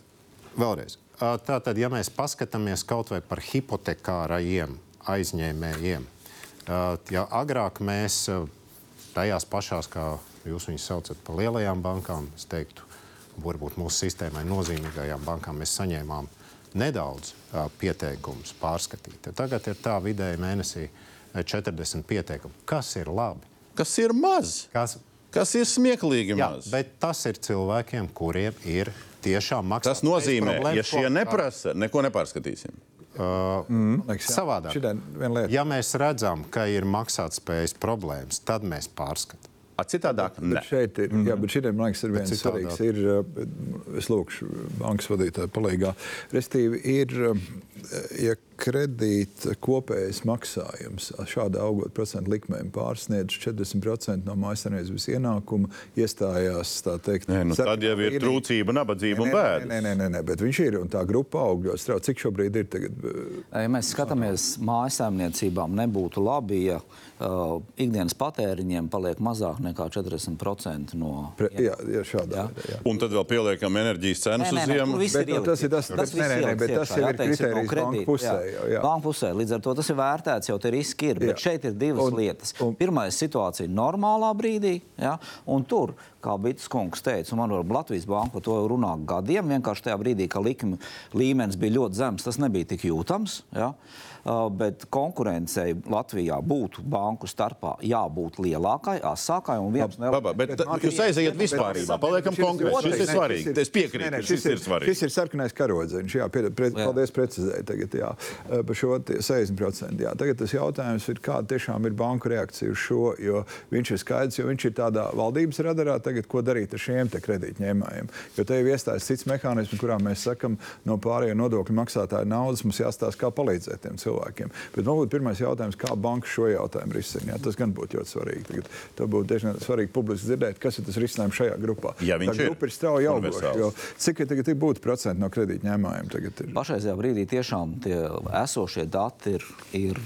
Speaker 5: vēlreiz. Tātad, ja mēs paskatāmies kaut vai par hipotekārajiem aizņēmējiem, ja agrāk mēs tajās pašās, kā jūs viņus saucat, par lielajām bankām, es teiktu, varbūt mūsu sistēmai nozīmīgajām bankām, mēs saņēmām nedaudz pieteikumus pārskatīt. Tagad ir tā vidēji mēnesī ā, 40 pieteikumu. Kas ir labi?
Speaker 1: Kas ir maz?
Speaker 5: Kas,
Speaker 1: Kas ir smieklīgi
Speaker 5: Jā,
Speaker 1: maz?
Speaker 5: bet tas ir cilvēkiem, kuriem ir tiešām maksā.
Speaker 1: Tas nozīmē, ja šie neprasa, neko nepārskatīsim.
Speaker 6: Man liekas, jā.
Speaker 5: Savādāk. Ja mēs redzam, ka ir maksātspējas problēmas, tad mēs pārskatām.
Speaker 1: A, citādāk,
Speaker 6: Bet
Speaker 1: ne.
Speaker 6: šeit ir, jā, bet šitiem, man liekas, ir viens svarīgs. Ir, uh, es lūkšu bankas vadītāju palīgā. Restīvi ir, um, ja kredīta kopējais maksājums šāda augot procentu likmēm pārsniedz 40% no mājasemniecības ienākuma, iestājās tā teikt.
Speaker 1: Nē, nu, tad jau ir
Speaker 6: sarkanā
Speaker 1: trūcība, nabadzība un
Speaker 6: Nē,
Speaker 1: bēdas.
Speaker 6: Nē, nē, nē, nē, bet viņš ir un tā grupa aug ļoti strauji. Cik šobrīd ir? Tagad, uh,
Speaker 2: Ja mēs skatāmies mājasēmniecībām, nebūtu labi, ja uh, ikdienas patēriņiem paliek mazāk nekā 40% no.
Speaker 6: pre, jā, jā, šādā
Speaker 2: Jā.
Speaker 6: jā.
Speaker 1: Un tad vēl pieliekam enerģijas cenas uz
Speaker 2: tur
Speaker 1: ziemu.
Speaker 2: ir
Speaker 6: nu, tas ir tas-
Speaker 2: viss
Speaker 6: nē, nē, nē, bet tas jau
Speaker 2: jā,
Speaker 6: ir kritērijs
Speaker 2: kredīta,
Speaker 6: pusē
Speaker 2: jā.
Speaker 6: jā.
Speaker 2: Banku pusē. Līdz ar to tas ir vērtēts, jau tie riski ir. Bet
Speaker 6: Jā.
Speaker 2: šeit ir divas
Speaker 6: Un-
Speaker 2: lietas.
Speaker 6: un-
Speaker 2: Pirmā ir situācija normālā brīdī, ja? un tur, kā Bits kungs teica, un man var Latvijas banka par to runā gadiem, vienkārši tajā brīdī, kad likuma līmenis bija ļoti zems, tas nebija tik jūtams. Ja? Uh, bet konkurencei Latvijā būtu banku starpā jābūt lielākai, asākai un viens no
Speaker 6: Mārtiņ,
Speaker 1: jūs aiziet
Speaker 6: bet-
Speaker 1: paliekam konkrēti. Šis ir svarīgi. Es piekrītu, ka šis ir svarīgi.
Speaker 6: Šis ir sarkanais karodziņš. Jā, pie, pre, paldies, precizēji tagad, jā, eh, par šo tie 60%. Jā. Tagad tas jautājums ir, kāda tiešām ir banku reakcija uz šo, jo viņš ir skaidrs, jo viņš ir tādā valdības radarā tagad, ko darīt ar šiem te kredītņēmējiem. Jo te jau iestājas cits mehānisms, kurā mēs sakam, no pārējiem nodokļu maksātāju naudas mums jāstāsta, kā palīdzēt tiem cilvēkiem. Bet man būtu pirmais jautājums, kā banka šo jautājumu risina. Jā, Tas gan būtu ļoti svarīgi. Tagad, tā būtu diezgan svarīgi publiski dzirdēt, kas ir tas risinājums šajā grupā.
Speaker 1: Ja viņš
Speaker 6: tā
Speaker 1: ir
Speaker 6: grupa ir strauji augoša. Cik ir tagad būtu procenti no ir?
Speaker 2: Pašreizajā brīdī tiešām tie esošie dati ir, ir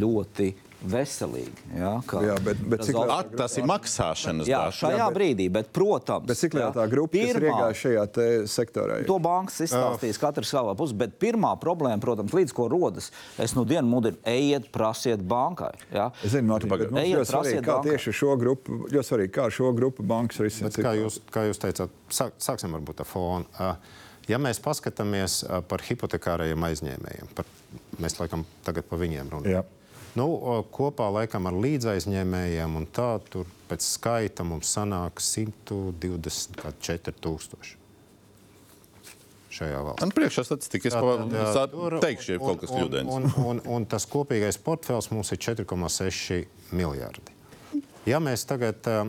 Speaker 2: ļoti veselīgi. Ja, kā
Speaker 6: Jā, bet- bet cik
Speaker 2: rezultāti-
Speaker 1: At, tas ir maksāšanas
Speaker 2: Jā,
Speaker 1: dati.
Speaker 2: šajā
Speaker 6: Jā, bet-
Speaker 2: brīdī, bet, protams,
Speaker 6: Bet cik liela
Speaker 2: jā,
Speaker 6: tā grupa, kas ir iegājusi šajā te sektorā?
Speaker 2: To bankas izstāstīs katrs savā pusē, bet pirmā problēma, protams, līdz ko rodas, es nu dienu mudinu, ejiet, prasiet bankai. Ja?
Speaker 6: Es zinu, Mārtiņ, bet mums
Speaker 2: Ejiet,
Speaker 6: svarīgi, kā
Speaker 2: bankai.
Speaker 6: tieši šo grupu, ļoti svarīgi, kā šo grupu bankas risina.
Speaker 5: Bet, kā, jūs, kā jūs teicāt, sāk, sāksim varbūt ar fonu. Ā, Ja mēs paskatāmies ā, par hipotekārajiem aizņēmējiem, par, mēs laikam tagad par viņiem runājam.
Speaker 6: Jā.
Speaker 5: Nu, kopā laikam ar līdzaizņēmējiem un tā, tur pēc skaita mums sanāk 124 tūkstoši šajā valstī.
Speaker 1: Man priekšā statistika, es
Speaker 5: Tātad, ā,
Speaker 1: pa-
Speaker 5: tur-
Speaker 1: teikšu, ja kaut kas
Speaker 5: un-
Speaker 1: kļūdains.
Speaker 5: Un, un, un tas kopīgais portfels mums ir 4,6 miljardi. Ja mēs tagad ā,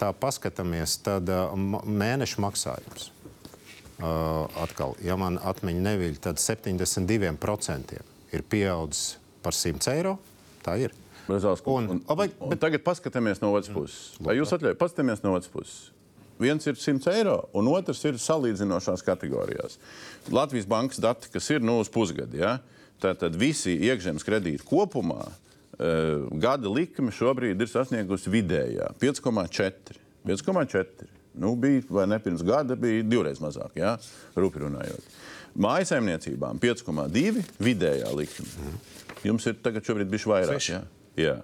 Speaker 5: tā paskatāmies, tad mēneša maksājums atkal, ja man atmiņa neviļ, tad 72% ir pieaudzis par 100 eiro. Tā ir.
Speaker 1: Bezās, un,
Speaker 5: Un- vai-
Speaker 1: un tagad paskatāmies no otras puses. Vai jūs atļaujat? Paskatāmies no otras puses. Viens ir 100 eiro, un otrs ir salīdzinošās kategorijās. Latvijas bankas dati, kas ir nu, uz pusgadu, ja? tātad visi iekšzemes kredīti kopumā uh, gada likme šobrīd ir sasniegusi vidējā 5,4. 5,4. Nu, bija, vai ne pirms gada bija divreiz mazāk, ja? rupi runājot. Mājasemniecībām 5,2 vidējā likme. Jums ir tagad šobrīd bijis vairāk. Ja? Jā,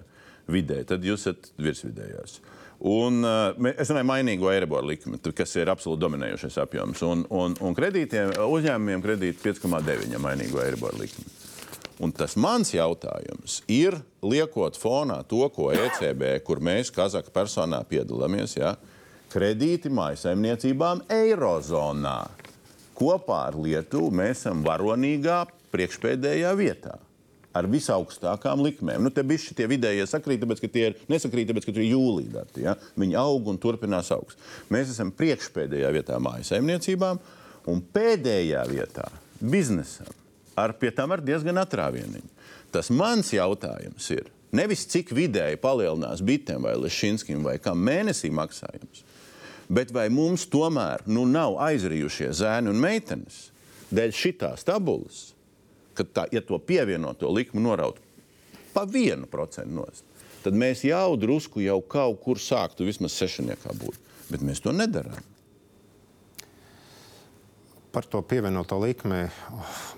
Speaker 1: vidēji. Tad jūs esat virsvidējās. Un, uh, es runāju par mainīgo Eiriboru likmi, kas ir absolūti dominējošais apjoms. Un, un, un kredītiem, uzņēmumiem kredīti 5,9 mainīgo Eiriboru likmi. Un tas mans jautājums ir, liekot fonā to, ko ECB, kur mēs Kazaka personā piedalāmies, ja, kredīti mājasemniecībām Eirozonā. Kopā ar Lietuvu mēs esam varonīgā priekšpēdējā vietā. Ar visaugstākām likmēm. Nu, te bija šie vidējie sakrīt, tāpēc, ka tie ir nesakrīt, tāpēc, ka tur ir jūlijā dati. Ja? Viņi aug un turpinās augt. Mēs esam priekšpēdējā vietā mājasemniecībām un pēdējā vietā biznesam. Ar, pie tam ar diezgan atrāvieniņu. Tas mans jautājums ir, nevis cik vidēji palielinās bitēm vai lešīnskim vai kam mēnesī maksājums, bet vai mums tomēr nu, nav aizrījušie zēni un meitenes dēļ šitās tabulas, ka tā, ja to pievienoto likmu noraut pa vienu procentu nost, tad mēs jau drusku jau kaut kur sāktu vismaz sešniekā būt. Bet mēs to nedarām.
Speaker 5: Par to pievienoto likmi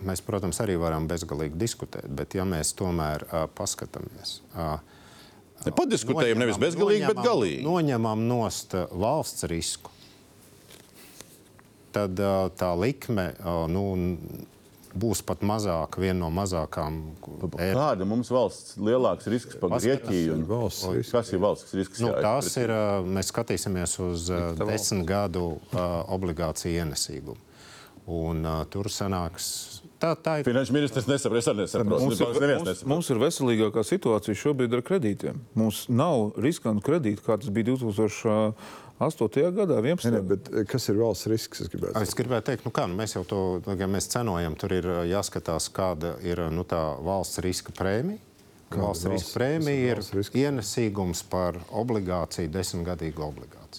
Speaker 5: mēs, protams, arī varam bezgalīgi diskutēt. Bet, ja mēs tomēr uh, paskatāmies, uh,
Speaker 1: Ne, Padiskutējam nevis bezgalīgi, bet galīgi.
Speaker 5: Noņemam nost valsts risku. Tad tā likme nu, būs pat mazāka, viena no mazākām. Ēr-
Speaker 1: Kāda mums valsts lielāks risks par Grieķiju? un-
Speaker 6: valsts risks.
Speaker 1: Kas ir valsts risks?
Speaker 5: Nu, tās ir, mēs skatīsimies uz desmit gadu obligāciju ienesīgumu. Un, uh, tur sanāks, tā, tā ir.
Speaker 1: Finanšu ministrs nesaprot, es arī nesaprotu.
Speaker 7: Mums
Speaker 1: Mums,
Speaker 7: ir, mums, mums ir veselīgākā situācija šobrīd ar kredītiem. Mums nav riskantu kredītu, kā tas bija 2008. gadā, 11.
Speaker 6: Ne, ne, bet kas ir valsts risks? Es gribētu
Speaker 5: Es gribēju teikt, nu kā, nu mēs jau to ja mēs cenojam. Tur ir ā, jāskatās, kāda ir nu, tā valsts riska prēmija.
Speaker 6: Kāda
Speaker 5: Valsts riska prēmija
Speaker 6: ir riska?
Speaker 5: ienesīgums par obligāciju, desmitgadīgu obligāciju.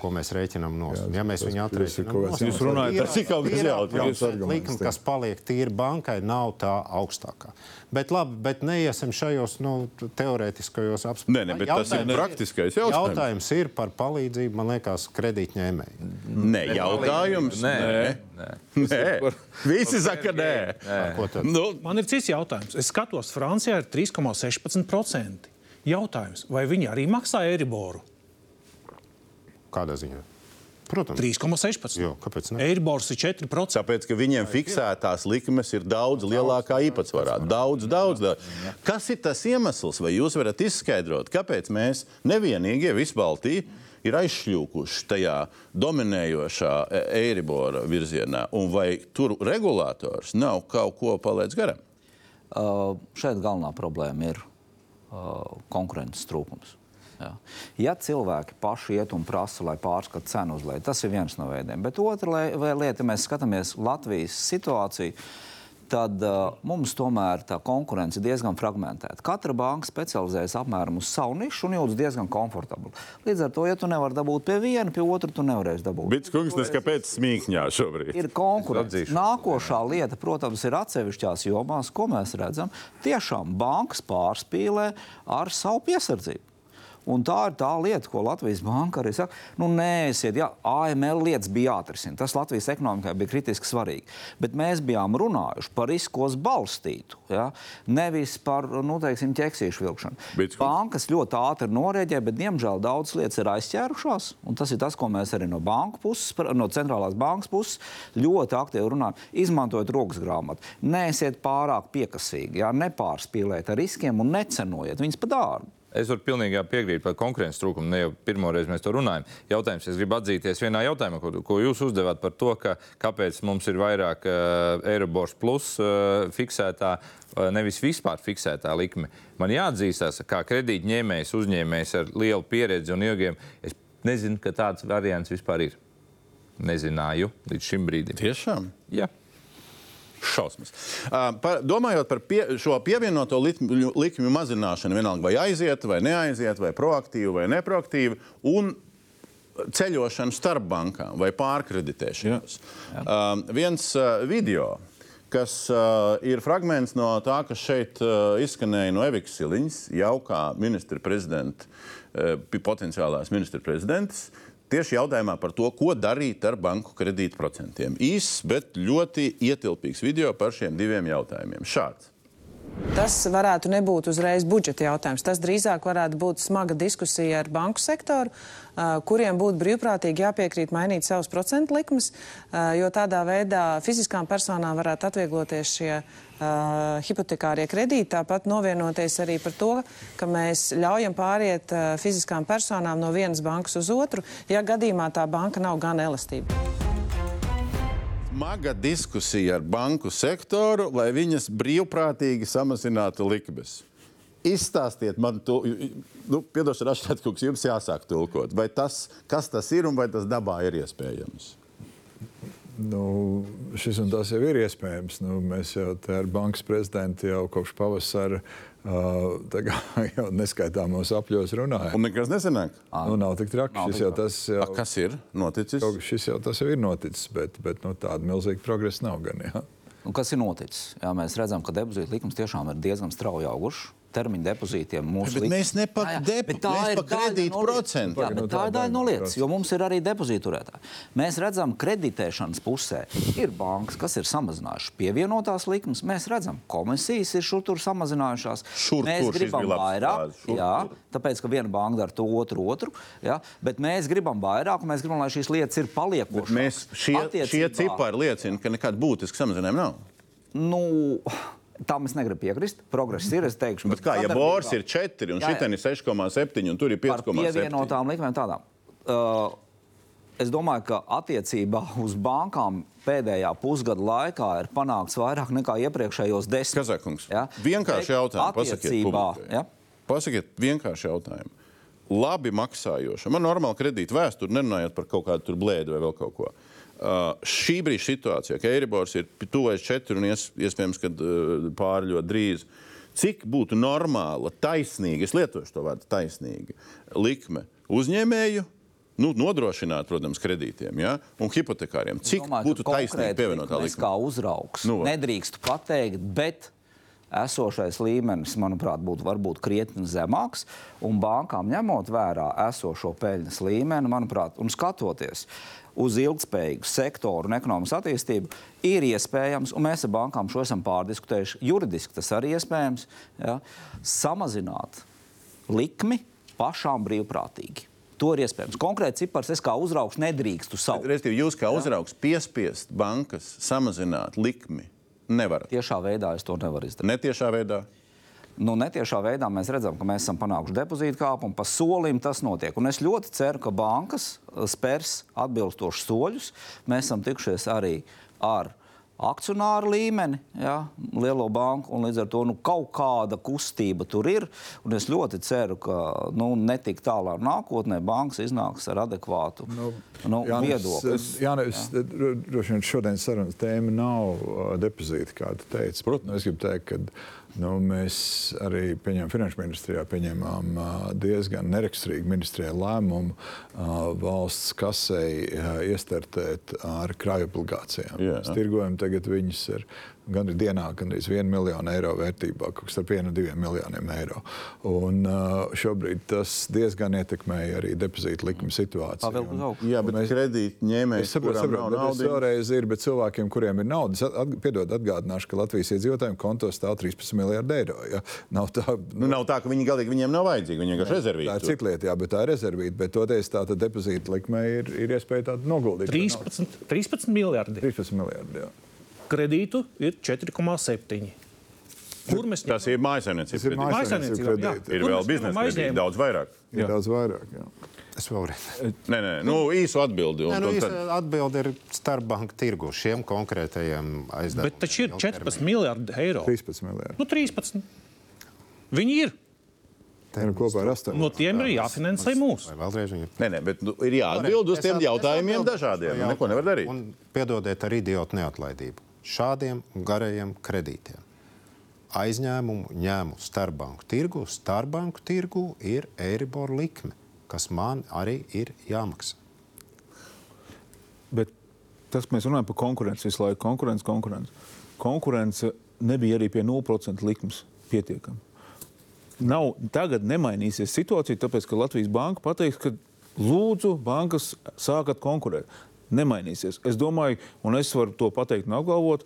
Speaker 5: Ko mēs rēķinām no
Speaker 6: Jā,
Speaker 5: ja mēs viņu atrēķinām
Speaker 6: kāds-
Speaker 5: nost,
Speaker 7: Jūs runājat-
Speaker 5: tad
Speaker 1: Tas ir kaut kas
Speaker 6: jauns
Speaker 5: likme, kas paliek tīri bankai, nav tā augstākā. Bet labi, bet neiesim šajos nu, teorētiskajos apspriešanās.
Speaker 1: Nē, nē, bet tas ir praktiskais jautājums.
Speaker 5: Jautājums ir par palīdzību, man liekas, kredītņēmējiem.
Speaker 1: Nē, jautājums.
Speaker 3: Nē,
Speaker 1: nē. nē. Visi saka, nē.
Speaker 5: Ko tad?
Speaker 1: Nu,
Speaker 4: Man ir cits jautājums. Es skatos, Francijā ir 3,16%. Jautājums, vai viņi arī maksā Eiriboru?
Speaker 5: Kādā ziņā? Protams.
Speaker 4: 3,16%.
Speaker 5: Jo, kāpēc ne?
Speaker 4: Eiribors ir 4%.
Speaker 1: Tāpēc, ka viņiem fiksētās likmes ir daudz lielākā īpatsvarā. Daudz, daudz, daudz. Kas ir tas iemesls, vai jūs varat izskaidrot, kāpēc mēs nevienīgie visbaltī ir aizšļūkuši tajā dominējošā e- Eiribora virzienā, un vai tur regulators nav kaut ko palaidis garām?
Speaker 2: Uh, šeit galvenā problēma ir uh, konkurences trūkums. Jā. Ja cilvēki paši iet un prasa, lai pārskata cenu uz leju, tas ir viens no veidiem. Bet otra lieta, ja mēs skatāmies Latvijas situāciju, tad uh, mums tomēr tā konkurence ir diezgan fragmentēta. Katra banka specializējas apmēram uz savu nišu un jūtas diezgan komfortabli. Līdz ar to, ja tu nevari dabūt pie viena, pie otra, tu nevarēsi dabūt.
Speaker 1: Bits kungs, tas kāpēc smīkņā šobrīd?
Speaker 2: Ir konkurence. Nākošā lieta, protams, ir atsevišķās jomās, ko mēs redzam. Tiešām bankas pārspīlē ar savu piesardzību. Un tā ir tā lieta, ko Latvijas banka arī saka. Nu, nē, esiet, jā, AML lietas bija jāatrisina. Tas Latvijas ekonomikai bija kritiski svarīgi. Bet mēs bijām runājuši par riskos balstītu, ja? nevis par nu, teiksim, ķeksīšu vilkšanu.
Speaker 1: Bet-
Speaker 2: Bankas ļoti ātri norēģē, bet diemžēl daudzas lietas ir aizķērušās. un Tas ir tas, ko mēs arī no banku puses, par- no centrālās bankas puses ļoti aktīvi runājam. Izmantojot rokas grāmatu, neesiet pārāk piekasīgi, jā, nepārspīlēt ar riskiem un necenojiet viņus pa dārgu.
Speaker 3: Es varu pilnīgi jā, piekrīt par konkurences trūkumu. Ne jau pirmo reizi mēs to runājam. Jautājums, es gribu atzīties vienā jautājumā, ko, ko jūs uzdevāt par to, ka, kāpēc mums ir vairāk uh, Eirobors plus uh, fiksētā, uh, nevis vispār fiksētā likme. Man jāatzīstās, kā kredītņēmējs, uzņēmējs ar lielu pieredzi un ilgiem, es nezinu, ka tāds variants vispār ir. Nezināju līdz šim brīdim.
Speaker 1: Tiešām?
Speaker 3: Jā.
Speaker 1: Šausmas. Uh, par, domājot par pie, šo pievienoto likmju, likmju mazināšanu, vienalga vai aiziet, vai neaiziet, vai proaktīvi, vai neproaktīvi, un ceļošanu starp bankām vai pārkreditēšanos. Uh, viens uh, video, kas uh, ir fragments no tā, kas šeit uh, izskanēja no Evikas Siliņas, jau kā ministra prezidenta, uh, potenciālās ministra prezidents. Tieši jautājumā par to, ko darīt ar banku kredītprocentiem. Īss, bet ļoti ietilpīgs video par šiem diviem jautājumiem. Šāds.
Speaker 8: Tas varētu nebūt uzreiz budžeta jautājums. Tas drīzāk varētu būt smaga diskusija ar banku sektoru, kuriem būtu brīvprātīgi jāpiekrīt mainīt savus procentu likmes, jo tādā veidā fiziskām personām varētu atviegloties šie uh, hipotekārie kredīti, tāpat novienoties arī par to, ka mēs ļaujam pāriet uh, fiziskām personām no vienas bankas uz otru, ja gadījumā tā banka nav gan elastība.
Speaker 1: Smaga diskusija ar banku sektoru, lai viņas brīvprātīgi samazinātu likmes. Izstāstiet man, to, nu, piedošana, Rašķētkungs, jums jāsāk tulkot. Vai tas, kas tas ir un vai tas dabā ir iespējams?
Speaker 6: Nu, šis un tas jau ir iespējams. Nu, mēs jau ar bankas prezidentu jau kopš pavasara uh, tā kā (laughs) jau neskaitāmos apļos runājam.
Speaker 1: Un nekas nesanāk.
Speaker 6: Nu, nav tik traki.
Speaker 2: Nav
Speaker 6: Šis
Speaker 2: tik
Speaker 6: jau, tas, jau,
Speaker 1: A, kas ir noticis?
Speaker 6: kaut- šis jau tas jau ir noticis, bet, bet nu, tāda milzīga progresa nav gan. Jā.
Speaker 2: Un kas ir noticis? Jā, mēs redzam, ka depozīta likums tiešām ir diezgan strauji augušas. Termiņa depozītiem mūsu
Speaker 1: Bet mēs ne par kredītu procentu.
Speaker 2: Jā,
Speaker 6: Nu,
Speaker 2: bet
Speaker 6: tā
Speaker 2: tā
Speaker 6: ir
Speaker 2: daļa no lietas, jo mums ir arī depozīturētāji. Mēs redzam, kreditēšanas pusē ir bankas, kas ir samazinājušas pievienotās likmes. Mēs redzam, komisijas ir šur tur samazinājušās.
Speaker 1: Šur
Speaker 2: mēs
Speaker 1: tur
Speaker 2: gribam vairāk,
Speaker 1: šur
Speaker 2: jā, tāpēc, ka viena banka dara to otru, otru, jā, bet mēs gribam vairāk, un mēs gribam, lai šīs lietas ir paliekošas.
Speaker 1: Mēs šie, šie cipari liecina, ka nekāda būtiska samazinājuma nav.
Speaker 2: Nu, tam es negribu piekrist. Progress ir, es teikšu.
Speaker 1: Bet kā, ja Bors ir 4 un šitien ir 6,7 un tur ir
Speaker 2: par
Speaker 1: 5,7?
Speaker 2: pievienotām likmēm tādām. Uh, es domāju, ka attiecībā uz bankām pēdējā pusgada laikā ir panākts vairāk nekā iepriekšējos desmit.
Speaker 1: Kazakungs,
Speaker 2: Ja?
Speaker 1: vienkārši jautājumu pasakiet
Speaker 2: Attiecībā,
Speaker 1: publikai.
Speaker 2: ja?
Speaker 1: Pasakiet vienkārši jautājumu. Labi maksājoša. Man normāli kredīta vēsture, nerunājot par kaut kādu blēdu vai vēl kaut ko. Uh, šī brīža situācijā, ka Eiribors ir tuvojas četri un ies, iespējams, ka uh, pāri ļoti drīz. Cik būtu normāla, taisnīga, es lietošu to vārdu taisnīga, likme uzņēmēju, nu, nodrošināt, protams, kredītiem ja? un hipotekāriem. Cik
Speaker 2: Domāju,
Speaker 1: būtu taisnīga
Speaker 2: konkrēti
Speaker 1: pievienotā
Speaker 2: likmes
Speaker 1: likme?
Speaker 2: Kā uzraugs.
Speaker 1: Nu,
Speaker 2: Nu,
Speaker 1: va.
Speaker 2: Nedrīkst pateikt, bet esošais līmenis, manuprāt, būtu varbūt krietni zemāks. Un bankām ņemot vērā esošo peļņas līmeni, manuprāt, un skatoties uz ilgspējīgu sektoru un ekonomikas attīstību, ir iespējams, un mēs ar bankām šo esam pārdiskutējuši, juridiski tas arī iespējams, ja, samazināt likmi pašām brīvprātīgi. To ir iespējams. Konkrēti cipars es kā uzraugs nedrīkstu saukt.
Speaker 1: Respektīvi, jūs kā uzraugs piespiest bankas samazināt likmi nevarat.
Speaker 2: Tiešā veidā es to nevaru izdarīt.
Speaker 1: Netiešā veidā.
Speaker 2: Nu, netiešā veidā mēs redzam, ka mēs esam panākuši depozītu kāpumu, pa solim tas notiek. Un es ļoti ceru, ka bankas spērs atbilstošus soļus. Mēs esam tikušies arī ar akcionāru līmeni, ja, lielo banku, un līdz ar to nu, kaut kāda kustība tur ir. Es ļoti ceru, ka nu, netik tālā nākotnē bankas iznāks ar adekvātu nu, nu, viedokli.
Speaker 6: Jā, es droši vien šodienas sarunas tēma nav depozīti, kā tu teici. Protams, es gribu teikt, ka nu, mēs arī pieņēmām finanšu ministrijā pieņēmām diezgan neraksturīgu ministrijā lēmumu valsts kasei iestartēt ar krāju obligācijām.
Speaker 1: Jā.
Speaker 6: Mēs tirgojam tagad viņus ar gandrīz dienā, gandrīz 1 miljonu eiro vērtībā, kaut kas ar 1 un 2 miljoniem eiro. Un, šobrīd tas diezgan ietekmēja arī depozītu likuma situāciju.
Speaker 2: Pavilk uz
Speaker 6: Un-.
Speaker 1: Jā, bet
Speaker 6: Mēs-
Speaker 1: kredīt ņēmējs,
Speaker 6: Es saprotu,
Speaker 1: kurām
Speaker 6: saprotu
Speaker 1: nav
Speaker 6: bet es
Speaker 1: naudas.
Speaker 6: vēlreiz ir, bet cilvēkiem, kuriem ir nauda, es at, piedod, atgādināšu, ka Latvijas iedzīvotājiem kontos stāv 13 miljardi eiro. Ja? Nav tā,
Speaker 1: Nu, nav tā, ka viņi galīgi viņiem nav vajadzīgi. Viņi vienkārši
Speaker 6: tā ir cita lieta, jā, bet tā ir rezervīta. Bet toties tā tad depozīta likme ir, ir iespēja tādu noguldīt.
Speaker 4: 13, 13 miljardi.
Speaker 6: 13 miljardi. Jā.
Speaker 4: Kredītu ir 4,7. Kur mēs
Speaker 1: Tas ir mājasemniecības kredīts.
Speaker 4: jā.
Speaker 6: kredīti.
Speaker 1: Ir vēl biznesa
Speaker 4: ņemam
Speaker 1: kredīti, daudz vairāk.
Speaker 6: Ir daudz vairāk. Jā.
Speaker 5: Es vēlreiz.
Speaker 1: Nē, nē, nu, īsu atbildi. un-
Speaker 5: Nē, nu, īsa
Speaker 1: tad-
Speaker 5: atbilde ir starpbanku tirgu šiem konkrētajiem aizdevumiem.
Speaker 4: Bet taču ir 14 miljardi eiro.
Speaker 6: 13 miljardi.
Speaker 4: Nu, 13. Viņi ir.
Speaker 6: Tā ir kopā ar 8.
Speaker 4: No tiem ir jāfinansē mūsu.
Speaker 5: Vai vēlreiz viņi ir?
Speaker 1: Nē, nē, bet nu, ir jāatbild uz tiem jautājumiem dažādiem. Neko nevar darīt.
Speaker 5: Un piedodiet ar idiotu neatlaidību. Šādiem garajiem kredītiem aizņēmumu ņēmu starpbanku tirgu. Starpbanku tirgu ir Eiribor likme, kas man arī ir jāmaksā.
Speaker 7: Bet tas, mēs runājam par konkurenci visu laiku, konkurence, konkurence. Konkurence nebija arī pie 0% likmes pietiekama. Nav, tagad nemainīsies situācija, tāpēc ka Latvijas banka pateiks, ka lūdzu, bankas sākat konkurēt. Nemainīsies. Es domāju, un es varu to pateikt un apgalvot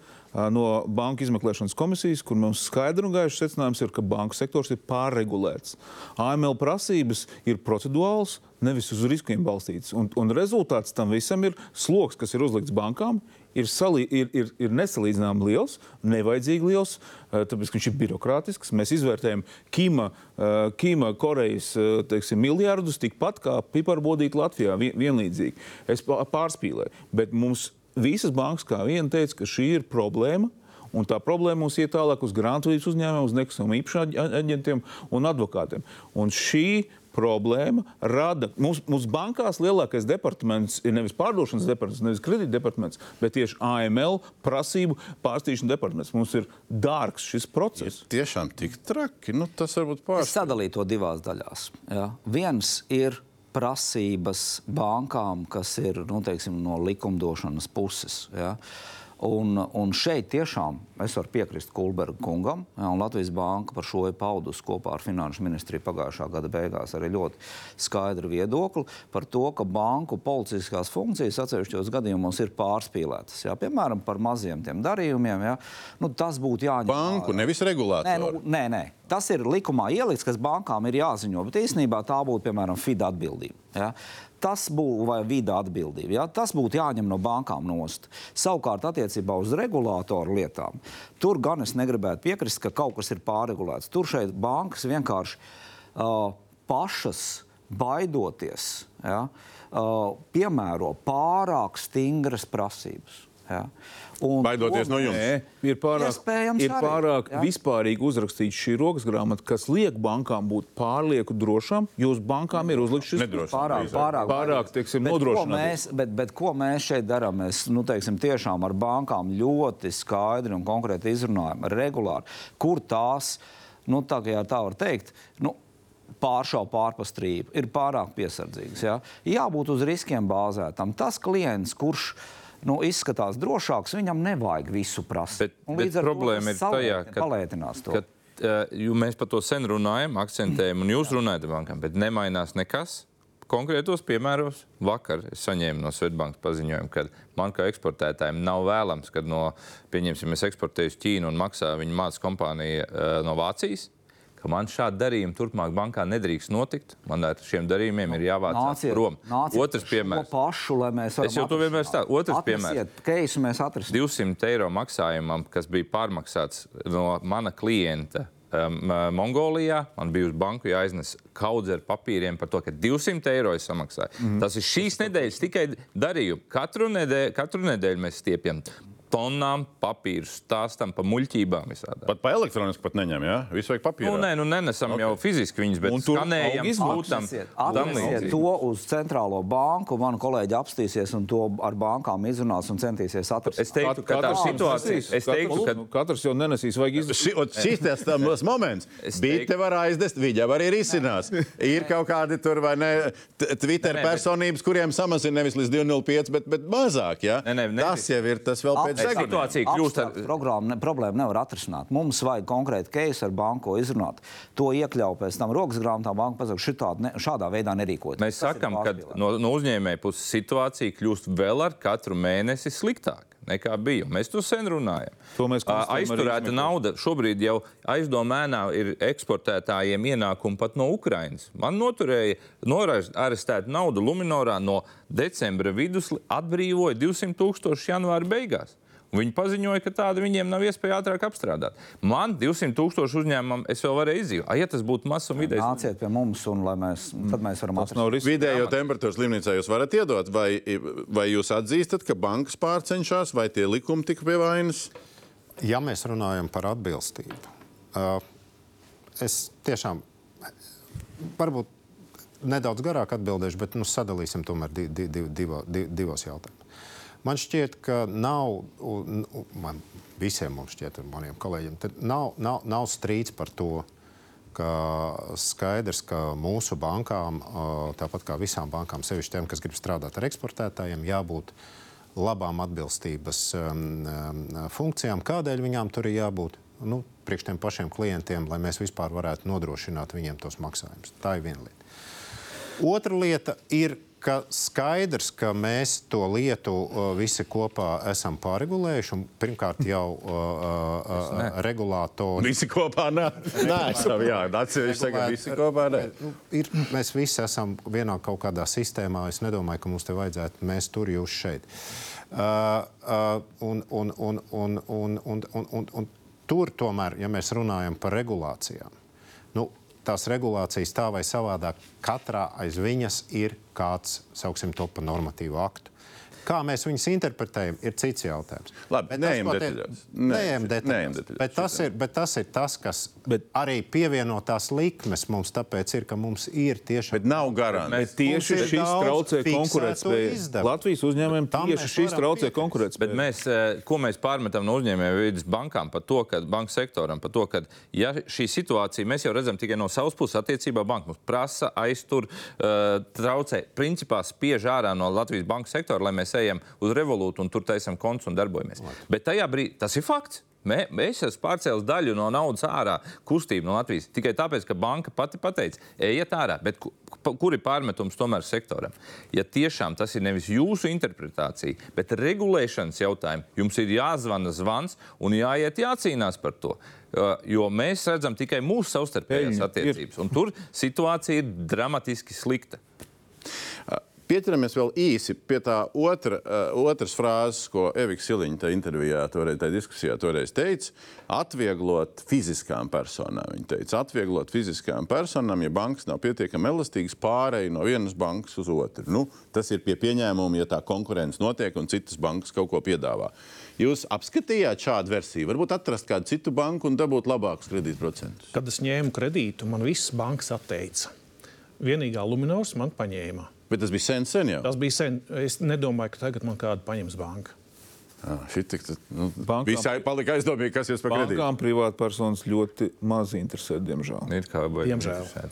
Speaker 7: no Banka izmeklēšanas komisijas, kur mums skaidri un gaiši secinājums ir, ka banku sektors ir pārregulēts. AML prasības ir procedūāls, nevis uz riskiem balstītas. Un, un rezultāts tam visam ir sloks, kas ir uzlikts bankām, ir, salī, ir, ir, ir nesalīdzināmi liels, nevajadzīgi liels, eh, tāpēc ka viņš ir birokrātisks. Mēs izvērtējam Kīma, eh, Kīma Korejas eh, teiksim, miljardus tikpat kā piparbodīt Latvijā vien, vienlīdzīgi. Es pā- pārspīlēju, bet mums visas bankas kā viena teica, ka šī ir problēma. Un tā problēma mums iet tālāk uz grāmatvedības uzņēmumiem, uz nekustamā īpašuma aģ- aģentiem un advokātiem. Un šī problēma rada. Mums, mums bankās lielākais departaments ir nevis pārdošanas departaments, nevis kredīta departaments, bet tieši AML prasību pārstīšanas departaments. Mums ir dārgs šis process.
Speaker 1: Tiešām tik traki. Nu, tas varbūt
Speaker 2: Es
Speaker 1: pārspīlēts.
Speaker 2: sadalīju to divās daļās. Ja. Viens ir prasības bankām, kas ir nu, teiksim, no likumdošanas puses. Ja. Un, un šeit tiešām es varu piekrist Kulberga kungam, un Latvijas Banka par šo ir paudusi kopā ar Finanšu ministriju pagājušā gada beigās arī ļoti skaidru viedokli par to, ka banku policiskās funkcijas atsevišķos gadījumos ir pārspīlētas. Ja, piemēram, par maziem darījumiem. Ja, nu, tas būtu jāņem
Speaker 1: Banku, nevis
Speaker 2: Nē,
Speaker 1: regulātoru.
Speaker 2: nu, nē, nē. Tas ir likumā ielikts, kas bankām ir jāziņo, bet īstenībā tā būtu piemēram FIDA atbildība. Ja? Tas būtu vai vida atbildība. Ja? Tas būtu jāņem no bankām nost. Savukārt, attiecībā uz regulātoru lietām, tur gan es negribētu piekrist, ka kaut kas ir pārregulēts. Tur šeit bankas vienkārši uh, pašas baidoties, ja? uh, piemēro pārāk stingras prasības. Ja? Un
Speaker 1: Baidoties no jums.
Speaker 7: Nē, ir pārāk, ir
Speaker 2: arī,
Speaker 7: pārāk
Speaker 2: jā.
Speaker 7: vispārīgi uzrakstīta šī rokas grāmata, kas liek bankām būt pārlieku drošām, jo uz bankām ir uzlikts šis.
Speaker 2: Pārāk,
Speaker 1: drīzāk.
Speaker 2: pārāk,
Speaker 7: Pārāk, teiksim,
Speaker 2: Bet ko
Speaker 7: nodrošināties.
Speaker 2: mēs, bet, bet ko mēs šeit darām? Mēs nu, teiksim, tiešām ar bankām ļoti skaidri un konkrēti izrunājam, regulāri, kur tās, nu, tā, tā var teikt, nu, pāršaubu pārpastrību, ir pārāk piesardzīgas. Ja? Jābūt uz riskiem bāzētam. Tas klients, kurš nu, izskatās drošāks, viņam nevajag visu prasīt.
Speaker 3: Problēma ir tajā, ka,
Speaker 2: palētinās to.
Speaker 3: ka uh, mēs par to sen runājam, akcentējam, un jūs runājat ar bankām, bet nemainās nekas. Konkrētos piemēros vakar es saņēmu no Svetbankas paziņojumu, ka man kā eksportētājiem nav vēlams, kad no, pieņemsim, es eksportēju uz Ķīnu un maksā viņa mācību kompānija uh, no Vācijas. Ka Man šādi darījumi turpmāk bankā nedrīkst notikt. Man ar šiem darījumiem ir jāvācās prom.
Speaker 2: nāciet
Speaker 3: Otrs piemērs.
Speaker 2: Pašu,
Speaker 3: Es jau to vienmēr stāstu. Otrs piemērs.
Speaker 2: Keisu mēs atrasim.
Speaker 3: 200 eiro maksājumam, kas bija pārmaksāts no mana klienta. Um, Mongolijā man bija uz banku jāiznes kaudze ar papīriem par to, ka 200 eiro es samaksāju. Mm. Tas ir šīs nedēļas tikai darījums. Katru nedēļu, katru nedēļu mēs stiepjam tonām papīru, stāstam par muļķībām visādām.
Speaker 1: Pat pa elektronisku pat neņem, jā? Visu vajag papīrā.
Speaker 3: Nu, nē, nu nenesam okay. jau fiziski viņus, bet skanējam, sūtam.
Speaker 2: Atnesiet,
Speaker 3: tam
Speaker 2: to uz centrālo banku. Mani kolēģi apstīsies un to ar bankām izrunās un centīsies atrast.
Speaker 3: Es teiktu, ka tā
Speaker 7: Katrs
Speaker 3: situācija, es teiktu, ka
Speaker 7: katrs jau nenesīs, vajag
Speaker 1: ot šis tas tas (laughs) moments.
Speaker 3: Es
Speaker 1: Bija
Speaker 3: teiktu-
Speaker 1: te var aizdest, viņi jau arī risinās. Ir kaut kādi tur vai ne Twitter personības, kuriem samazina nevis līdz 205, bet, bet mazāk. Ja?
Speaker 3: Nē,
Speaker 1: tas jau ir tas vēl pēc.
Speaker 3: Situācija kļūst ar-
Speaker 2: ne, problēmu nevar atrisināt. Mums vajag konkrēti keisu ar banku izrunāt. To iekļaut pēc tam rokas grāmatā. Banka pasaka, šitādi ne, šādā veidā nerīkoties.
Speaker 3: Mēs sakām, ka no, no uzņēmēja puses situācija kļūst vēl ar katru mēnesi sliktāka nekā bija. Mēs to sen runājam.
Speaker 7: To mēs
Speaker 3: Aizturēta nauda šobrīd jau aizdomēnā ir eksportētājiem ienākumi pat no Ukrainas. Man noturēja norestēta nauda Luminorā no decembra vidus, atbrīvoja 200 tūkstoši janvāra beigās. Viņi paziņoja, ka tāda viņiem nav iespēja ātrāk apstrādāt. Man 200 tūkstoši uzņēmumam es vēl varēju izdzīvot. Ja tas būtu mazs un vidējs,
Speaker 2: Nāciet pie mums, un lai mēs, tad mēs varam atrast.
Speaker 1: Vidējo temperatūru slimnīcā jūs varat iedot, vai, vai jūs atzīstat, ka bankas pārcenšas, vai tie likumi tika pie vainas?
Speaker 5: Ja mēs runājam par atbilstību, es tiešām varbūt nedaudz garāk atbildēšu, bet nu, sadalīsim tomēr di, di, di, divo, di, divos jautājumus. Man šķiet, ka nav, un, man visiem mums šķiet, un maniem kolēģiem, nav, nav, nav strīds par to, ka skaidrs, ka mūsu bankām, tāpat kā visām bankām, sevišķi tiem, kas grib strādāt ar eksportētājiem, jābūt labām atbilstības um, funkcijām. Kādēļ viņām tur ir jābūt? Nu, priekš tiem pašiem klientiem, lai mēs vispār varētu nodrošināt viņiem tos maksājumus. Tā ir viena lieta. Otra lieta ir, ka skaidrs, ka mēs to lietu uh, visi kopā esam pārregulējuši. Pirmkārt, jau uh, uh, uh, regulātori.
Speaker 1: Visi kopā nē, esam. Jā, atsevišķi tagad visi kopā nē.
Speaker 5: Nu, ir, mēs visi esam vienā kaut kādā sistēmā. Es nedomāju, ka mums te vajadzētu, mēs tur jūs šeit. Tur tomēr, ja mēs runājam par regulācijām tās regulācijas tā vai savādāk, katrā aiz viņas ir kāds, sauksim to par normatīvu aktu. Kā mēs viņus interpretējam, ir cits jautājums.
Speaker 1: Labi,
Speaker 5: Bet
Speaker 1: neejam detaļās. Nē,
Speaker 5: Neejam detaļās. Bet tas, ir, bet tas ir tas, kas
Speaker 7: Bet-
Speaker 5: arī pievienotās likmes mums tāpēc ir, ka mums ir tiešām.
Speaker 1: Bet nav garantija.
Speaker 7: Tieši šis traucē konkurētspēju. Latvijas uzņēmumiem
Speaker 5: Tam
Speaker 7: tieši šis traucē konkurētspēju.
Speaker 3: mēs, eh, ko mēs pārmetam no uzņēmēju vidas bankām par to, ka banka sektoram, par to, ka ja šī situācija mēs jau redzam tikai no savas puses attiecībā banka mums prasa, aiztur, uh, traucē, principā spiež ārā no Latvijas banka sektora, lai mēs ejam uz revolūciju un tur taisam konts un darbojamies. Bet tajā brīdī tas ir fakts. Mē, es esmu pārcēlis daļu no naudas ārā, kustību no Latvijas. Tikai tāpēc, ka banka pati pateica, ejiet ārā. Bet kur ir pārmetums tomēr sektoram? Ja tiešām tas ir nevis jūsu interpretācija, bet regulēšanas jautājumi, jums ir jāzvana zvans un jāiet jācīnās par to. Uh, Jo mēs redzam tikai mūsu savstarpējās attiecības, un tur situācija ir dramatiski slikta.
Speaker 1: Pieķeramies vēl īsi pie tā otra, uh, otras frāzes, ko Evika Siliņa tajā intervijā, toreiz, tajā diskusijā toreiz teica. Atvieglot fiziskām personām. Viņa teica, atvieglot fiziskām personām, ja bankas nav pietiekami elastīgas, pārēj no vienas bankas uz otru. Nu, tas ir pie pieņēmuma, ja tā konkurence notiek un citas bankas kaut ko piedāvā. Jūs apskatījāt šādu versiju, varbūt atrast kādu citu banku un dabūt labākus kredītprocentus.
Speaker 4: Kad es ņēmu kredītu, man visas bankas atteica. Vienīgā Luminors man paņēma.
Speaker 1: Bet tas bija sen, sen jau.
Speaker 4: Tas bija sen. Es nedomāju, ka tagad man kāda paņems banka.
Speaker 1: Šī tik, nu,
Speaker 7: Bankām-
Speaker 1: visai palika aizdomīgi, kas jūs par kredītu.
Speaker 7: Bankām privātpersonas ļoti maz interesē, diemžēl.
Speaker 3: Ir kā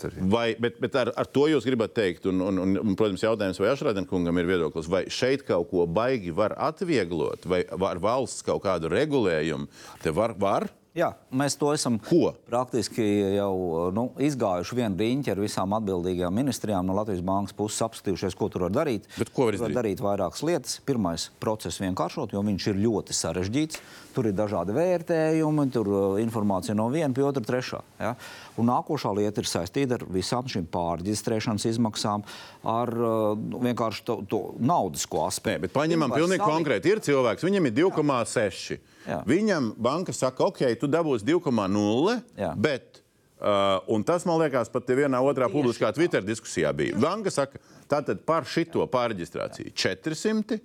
Speaker 3: arī.
Speaker 1: Vai, bet, bet ar, ar to jūs gribat teikt, un, un, un, un protams, jautājums, vai Ašrādienkungam ir viedoklis, vai šeit kaut ko baigi var atvieglot, vai var valsts kaut kādu regulējumu te var? var?
Speaker 2: Jā, mēs to esam
Speaker 1: Ko?
Speaker 2: praktiski jau nu, izgājuši vienu riņķi ar visām atbildīgajām ministrijām no Latvijas Bankas puses, apskatījušies, ko tur var darīt.
Speaker 1: Bet ko var izdarīt?
Speaker 2: var darīt vairākas lietas. Pirmais - procesu vienkāršot, jo viņš ir ļoti sarežģīts. Tur ir dažādi vērtējumi, tur uh, informācija no viena pie otra, trešā. Ja? Un nākošā lieta ir saistīta ar visām šīm pārreģistrēšanas izmaksām, ar uh, nu, vienkārši to, to naudisko
Speaker 1: Nē,
Speaker 2: aspektu.
Speaker 1: bet paņemam pilnīgi
Speaker 2: salikt-
Speaker 1: konkrēti. Ir cilvēks, viņam ir 2,6.
Speaker 2: Jā.
Speaker 1: Viņam banka saka, ok, tu dabūsi 2,0,
Speaker 2: Jā.
Speaker 1: bet. Uh, un tas, man liekas, pat vienā otrā publiskā Twitter diskusijā bija. Banka saka, tātad par šito pārreģistrāciju 400,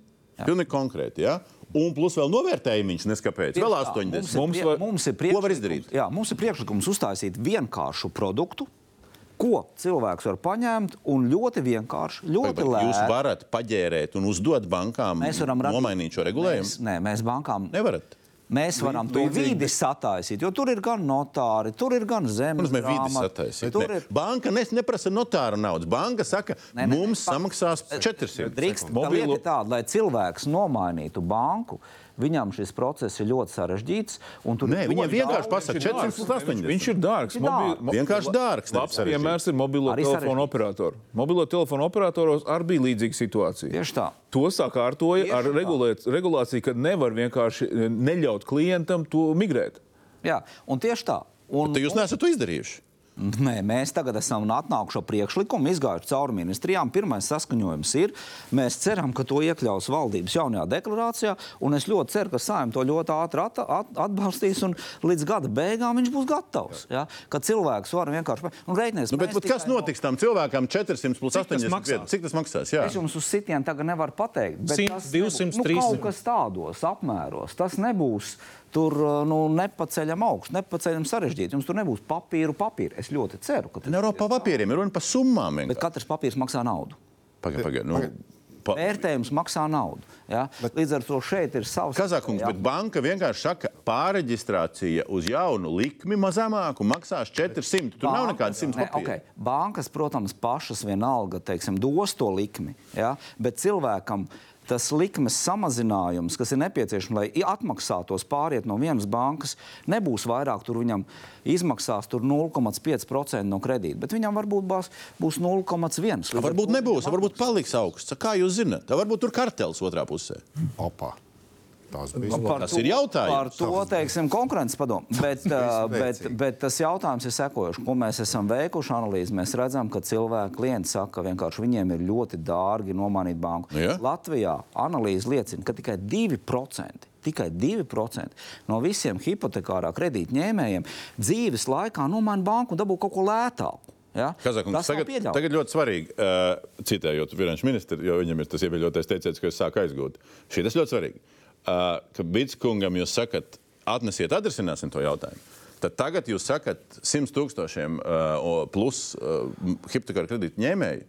Speaker 1: pilnīgi konkrēti, ja? Un plus vēl novērtējumi viņš neskapēc, vēl
Speaker 2: Tieši tā.
Speaker 1: 80.
Speaker 2: Mums ir,
Speaker 7: Mums
Speaker 2: prie, mums ir
Speaker 1: Ko var izdarīt?
Speaker 2: Jā, mums ir priekšlikums uztaisīt vienkāršu produktu, ko cilvēks var paņemt un ļoti vienkārši, ļoti
Speaker 1: vai Jūs
Speaker 2: lēti.
Speaker 1: varat paģērēt un uzdot bankām
Speaker 2: Mēs varam
Speaker 1: nomainīt šo regulējumu?
Speaker 2: Mēs, nē, mēs bankām
Speaker 1: Nevarat.
Speaker 2: Mēs varam to vidi sataisīt, jo tur ir gan notāri, tur ir gan zemes
Speaker 1: Mums ir vidi sataisīt. Ne.
Speaker 2: ir
Speaker 1: Banka nes, neprasa notāra naudas. Banka saka,
Speaker 2: nē, nē,
Speaker 1: mums
Speaker 2: pa-
Speaker 1: samaksās 400.
Speaker 2: Drīkst, tā lieta ir tāda, lai cilvēks nomainītu banku, viņam šis process ir ļoti sarežģīts. un tur
Speaker 1: Nē, viņam vienkārši pasaka 400 plus 80.
Speaker 7: Viņš ir dārgs.
Speaker 2: Ir dārgs.
Speaker 7: mo-
Speaker 1: Vienkārši dārgs,
Speaker 7: Labs piemērs ir mobilo telefonu operatoru. Mobilo telefonu operatoros arī bija līdzīga situācija.
Speaker 2: Tieši tā.
Speaker 7: To sakārtoja
Speaker 2: Tieši
Speaker 7: ar regulēt, regulāciju, kad nevar vienkārši eh, neļaut klientam to migrēt.
Speaker 2: Jā, un tieši tā. Un,
Speaker 1: Tad jūs neesat to izdarījuši.
Speaker 2: Nē, mēs tagad esam atnākuši ar priekšlikumu, izgājuši cauri ministrijām. Pirmais saskaņojums ir. Mēs ceram, ka to iekļaus valdības jaunajā deklarācijā. un Es ļoti ceru, ka Sājuma to ļoti ātri at, at, atbalstīs un līdz gada beigām viņš būs gatavs. Ja? Kad cilvēks var vienkārši rēķinies.
Speaker 1: Nu, bet, bet kas notiks tam cilvēkam 400 plus
Speaker 4: Cik tas
Speaker 1: 80?
Speaker 4: maksās?
Speaker 1: vietas? Cik tas maksās? Jā.
Speaker 2: Es jums uz sitienu tagad nevaru pateikt. bet
Speaker 4: 100,
Speaker 2: tas
Speaker 4: 200,
Speaker 2: nebūs- nu,
Speaker 4: 300.
Speaker 2: Kaut kas tādos apmēros. Tas nebūs tur nu, nepaceļam augstu, nepaceļam sarežģīti. Jums tur nebūs papīru, papīru. Es ļoti ceru, ka tas
Speaker 1: runa par papīriem, ir runa par summām.
Speaker 2: Bet
Speaker 1: vienkārši.
Speaker 2: katrs papīrs maksā naudu.
Speaker 1: Pagaid, pagaid, nu, pa...
Speaker 2: Vērtējums maksā naudu. Ja? Bet, Līdz ar to šeit ir savs.
Speaker 1: Kazakungs, bet banka vienkārši saka, pārreģistrācija uz jaunu likmi mazāku maksās 400. Tur nav nekādas 100
Speaker 2: Ne,
Speaker 1: papīra.
Speaker 2: okay. Bankas, protams, pašas vienalga teiksim, dos to likmi, ja? bet cilvēkam tas likmes samazinājums, kas ir nepieciešams, lai atmaksātos pāriet no vienas bankas, nebūs vairāk. Tur viņam izmaksās tur 0,5% no kredīta, bet viņam varbūt bās, būs 0,1%.
Speaker 1: A, Varbūt nebūs, varbūt paliks augsts. Kā jūs zināt? Varbūt tur kartels otrā pusē.
Speaker 5: Opa. Tas bija.
Speaker 2: Par
Speaker 1: Tas
Speaker 2: to-
Speaker 1: ir jautājums.
Speaker 2: Par to teiksim, konkurences padomu. (laughs) Bet, bet, bet tas jautājums ir sekojošs. Ko mēs esam veikuši analīzi? Mēs redzam, ka cilvēki klienti saka, ka vienkārši viņiem ir ļoti dārgi nomainīt banku.
Speaker 1: Nu ja.
Speaker 2: Latvijā analīze liecina, ka tikai 2%. Tikai 2% no visiem hipotekārā kredīta ņēmējiem dzīves laikā nomaina banku un dabū kaut ko lētāku. Ja?
Speaker 1: Kazakungs, tagad, tagad ļoti svarīgi, uh, citējot finanšu ministru, jo viņam ir tas ieviļotais teiciens, ko es sāku aizgūt. Šī tas ļoti svarīgi. Ka Bitskungam jūs sakat, atnesiet, atrisināsim to jautājumu. Tad tagad jūs sakat 100 tūkstošiem plus hipotekāru kredītu ņēmēju.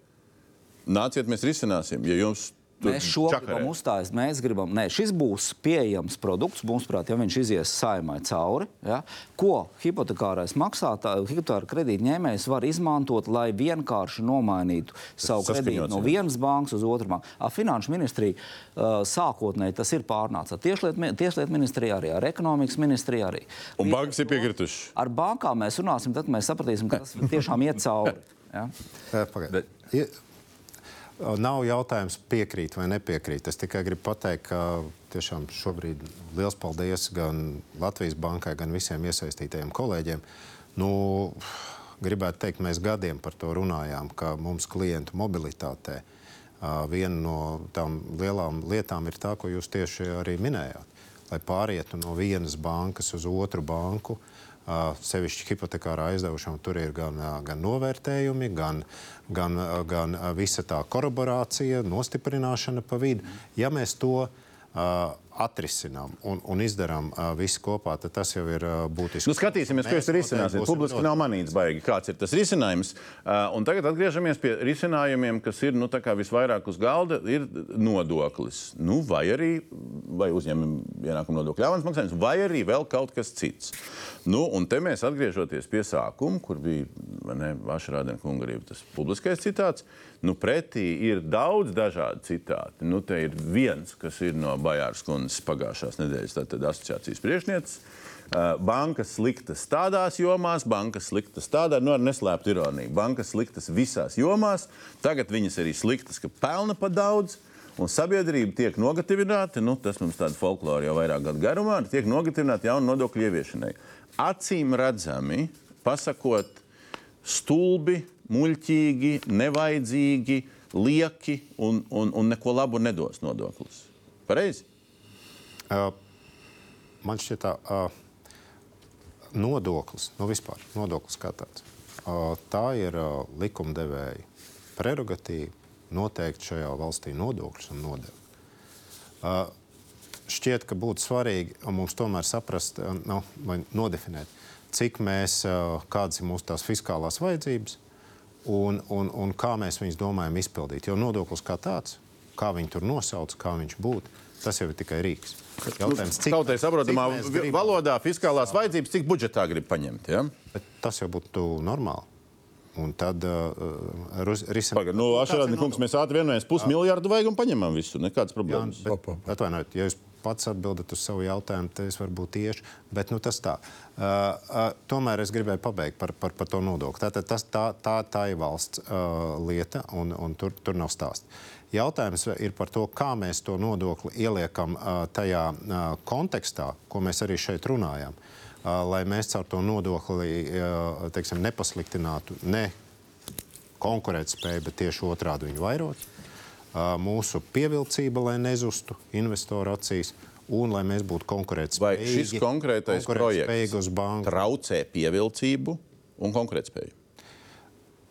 Speaker 1: Nāciet, mēs risināsim. Ja jums
Speaker 2: Mēs šo gribam uzstājas. Mēs gribam, nē, šis būs pieejams produkts, mūsuprāt, ja viņš izies saimai cauri, ja, ko hipotekārais maksātājs, hipotekāra kredītņēmējs var izmantot, lai vienkārši nomainītu savu kredītu no vienas bankas uz otru banku. Ar finanšu ministriju uh, sākotnēji tas ir pārnāts ar tieslietu tiesliet ministriju arī, ar ekonomikas ministriju arī.
Speaker 1: Un bankas ir piekritušas?
Speaker 2: Ar bankām mēs runāsim, tad mēs sapratīsim, ka tas tiešām iet cauri. Ja?
Speaker 5: Pagaidiet. Nav jautājums piekrīt vai nepiekrīt. Es tikai gribu pateikt, ka tiešām šobrīd liels paldies gan Latvijas bankai, gan visiem iesaistītajiem kolēģiem. Nu, gribētu teikt, mēs gadiem par to runājām, ka mums klientu mobilitātē viena no tām lielām lietām ir tā, ko jūs tieši arī minējāt. Lai pārietu no vienas bankas uz otru banku, sevišķi hipotekārā aizdevušana, tur ir gan, gan novērtējumi, gan, gan, gan visa tā korporācija, nostiprināšana pa vidu. Ja mēs to uh, atrisinām un, un izdarām uh, visu kopā, tad tas jau ir uh, būtiski.
Speaker 1: Nu, skatīsimies, ko jūs risināsiet. Publiski nav manīts baigi, kāds ir tas risinājums. Uh, un tagad atgriežamies pie risinājumiem, kas ir nu, visvairāk uz galda, ir nodoklis. Nu, vai arī vai uzņēmuma ienākuma nodokļa avans maksājums, vai arī vēl kaut kas cits. Nu, un te mēs atgriežoties pie sākuma, kur bija Vašrādena kunga arī tas publiskais citāts. Nu, pretī ir daudz dažādu citātu. Nu, te ir viens, kas ir no Bajāras kundzes pagājušās nedēļas asociācijas priekšnieces. Uh, bankas sliktas tādās jomās, bankas sliktas tādā, nu, ar neslēptu ironiju. Bankas sliktas visās jomās, tagad viņas arī sliktas, ka pelna pa daudz. Un sabiedrība tiek nogatavināta, nu, tas mums tāda folklora jau vairāk gadu garumā, tiek nogatavināta jaunu nodokļu ieviešanai. Acīm redzami, pasakot, stulbi, muļķīgi, nevajadzīgi, lieki un, un, un neko labu nedos nodoklis. Pareizi?
Speaker 5: Uh, man šķiet, tā uh, nodoklis, nu vispār nodoklis kā tāds, uh, tā ir uh, likumdevēja prerogatīva noteikt šajā valstī nodokļus un nodevu. Uh, šķiet, ka būtu svarīgi mums tomēr saprast, nu, vai nodefinēt, cik mēs, kādas ir mūsu tās fiskālās vajadzības un, un, un kā mēs viņus domājam izpildīt. Jo nodoklis kā tāds, kā viņi tur nosauc, kā viņš būtu, tas jau ir tikai rīks.
Speaker 1: Jautājums, cik tautai saprotamā valodā fiskālās vajadzības, cik budžetā grib paņemt? Ja?
Speaker 5: Bet tas jau būtu normāli. Un tad uh,
Speaker 1: risinājums. Nu, Ašarādi, kungs, mēs ātri vienojamies, pusmiljardu vajag un paņemam visu. Nekādas problēmas.
Speaker 5: Jā, bet, atvainojiet, ja jūs pats atbildat uz savu jautājumu, tad es varbūt tieši. Bet nu, tas tā. Uh, uh, tomēr es gribēju pabeigt par, par, par to nodokli. Tātad tas, tā, tā, tā ir valsts uh, lieta, un, un tur, tur nav stāsts. Jautājums ir par to, kā mēs to nodokli ieliekam uh, tajā uh, kontekstā, ko mēs arī šeit runājam. Uh, lai mēs caur to nodokli uh, teiksim, nepasliktinātu ne konkurētspēju, bet tieši otrādi viņu vairot mūsu pievilcība, lai nezustu investoru acīs. Un lai mēs būtu konkurētspējīgi.
Speaker 1: Vai šis konkrētais projekts traucē pievilcību un konkurētspēju?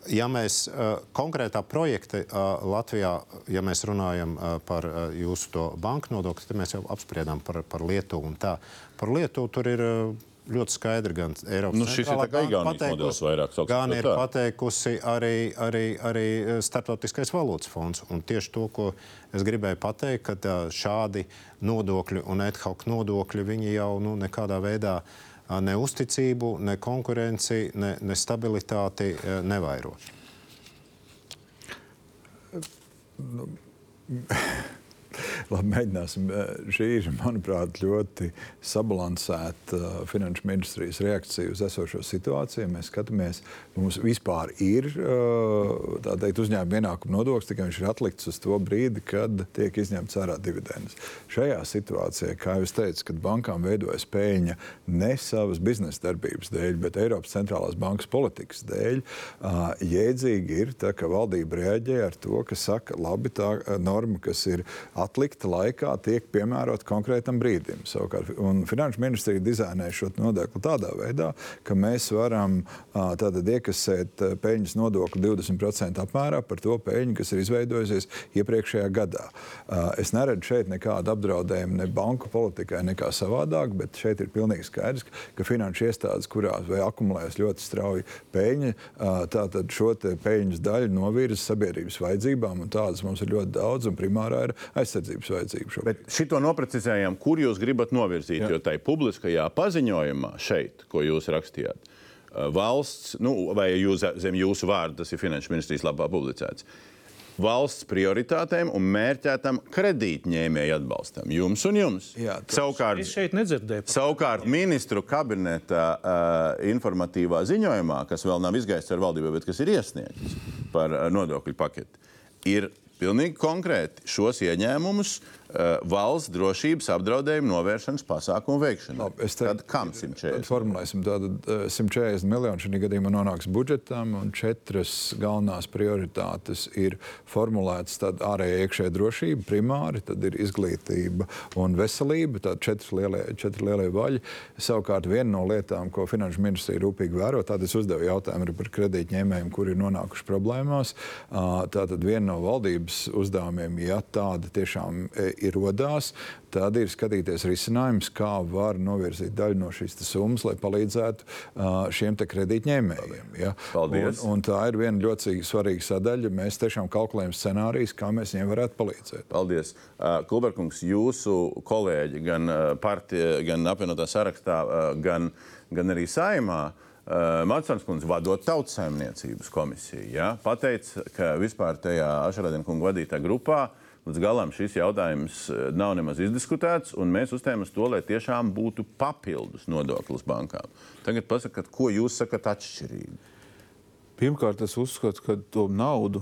Speaker 5: Ja mēs uh, konkrētā projekta uh, Latvijā, ja mēs runājam uh, par uh, jūsu banku nodokli, tad mēs jau apspriedām par, par Lietuvu. Par Lietuvu tur ir uh, ļoti skaidri gan Eiropas
Speaker 1: nu,
Speaker 5: Savienības gan ir tā. pateikusi arī, arī, arī eh, Startautiskais valūtas fonds. Un tieši to, ko es gribēju pateikt, ka eh, šādi nodokļi un hoc nodokļi jau nu, nekādā veidā eh, ne uzticību, ne konkurenci, ne, ne stabilitāti nevairo.
Speaker 6: Nu, (laughs) Labi, mēģināsim. Šī ir, manuprāt, ļoti sabalansēta uh, finanšu ministrijas reakcija uz esošo situāciju. Mēs skatāmies, mums vispār ir uh, teikt, uzņēmuma ienākuma nodoklis, tikai viņš ir atlikts uz to brīdi, kad tiek izņemts ārā dividendes. Šajā situācijā, kā jūs teicat, kad bankām veidojas pēļņa ne savas biznesa darbības dēļ, bet Eiropas centrālās bankas politikas dēļ, uh, jēdzīgi ir, tā, ka valdība reaģē ar to, ka saka, labi, tā norma, kas ir atlikta, laikā tiek piemērota konkrētam brīdim. Savukārt, Finanšu ministrija dizainē šo nodokli tādā veidā, ka mēs varam tātad iekasēt peļņas nodokli 20% apmērā par to peļņu, kas ir izveidojusies iepriekšējā gadā. Es neredzu šeit nekādu apdraudējumu ne banku politikai, nekā savādāk, bet šeit ir pilnīgi skaidrs, ka finanšu iestādes, kurās akumulējas ļoti strauji peļņa, tātad šo peļņas daļu novirza sabiedrības vajadzībām, un tādas mums ir ļoti daudz, un primārā ir aizsardzības vajadzība. Šobrīd.
Speaker 1: Bet šito noprecizējām, kur jūs gribat novirzīt, Jā. jo tai publiskajā paziņojumā šeit, ko jūs rakstījāt, valsts, nu, vai jūs, zem jūsu vārda, tas ir Finanšu ministrijas labā publicēts, valsts prioritātēm un mērķētam kredītņēmēju atbalstam. Jums un jums. Jā,
Speaker 4: savukārt, es šeit nedzirdēju.
Speaker 1: Savukārt ministru kabineta uh, informatīvā ziņojumā, kas vēl nav izgaists ar valdību, bet kas ir iesniegts par nodokļu paketi, ir pilnīgi konkrēti šos ieņēmumus uh, valsts drošības apdraudējumu novēršanas pasākumu veikšanai. Labi, es teiktu, kam 140?
Speaker 6: Formulēsim tātad 140 miljoni šī gadījumā nonāks budžetam un četras galvenās prioritātes ir formulētas tad ārējā iekšējā drošība primāri, tad ir izglītība un veselība, tad četri lielie, četri lielie vaļi. Savukārt viena no lietām, ko Finanšu ministrija rūpīgi vēro, tad es uzdevu jautājumu par kredītņēmējiem, kuri ir nonākuši problēmās. Tātad viena no valdības uzdevumiem, ja tāda tiešām ir rodās, tad ir skatīties risinājums, kā var novirzīt daļu no šīs summas, lai palīdzētu šiem kredītņēmējiem. Ja?
Speaker 1: Paldies.
Speaker 6: Un, un tā ir viena ļoti svarīga sadaļa. Mēs tiešām kalkulējam scenārijus, kā mēs viņiem varētu palīdzēt.
Speaker 1: Paldies. Kulberkungs, jūsu kolēģi gan partija, gan apvienotā sarakstā, gan, gan arī saimā. Matsons kundze vadot tautsājumniecības komisiju, ja, pateica, ka vispār tajā Ašarādina kunga vadītā grupā uh, līdz galam šis jautājums eh, nav nemaz izdiskutēts, un mēs uzstājam uz to, lai tiešām būtu papildus nodoklis bankām. Tagad pasakiet, ko jūs sakat atšķirīgi?
Speaker 7: Pirmkārt, es uzskatu, ka to naudu.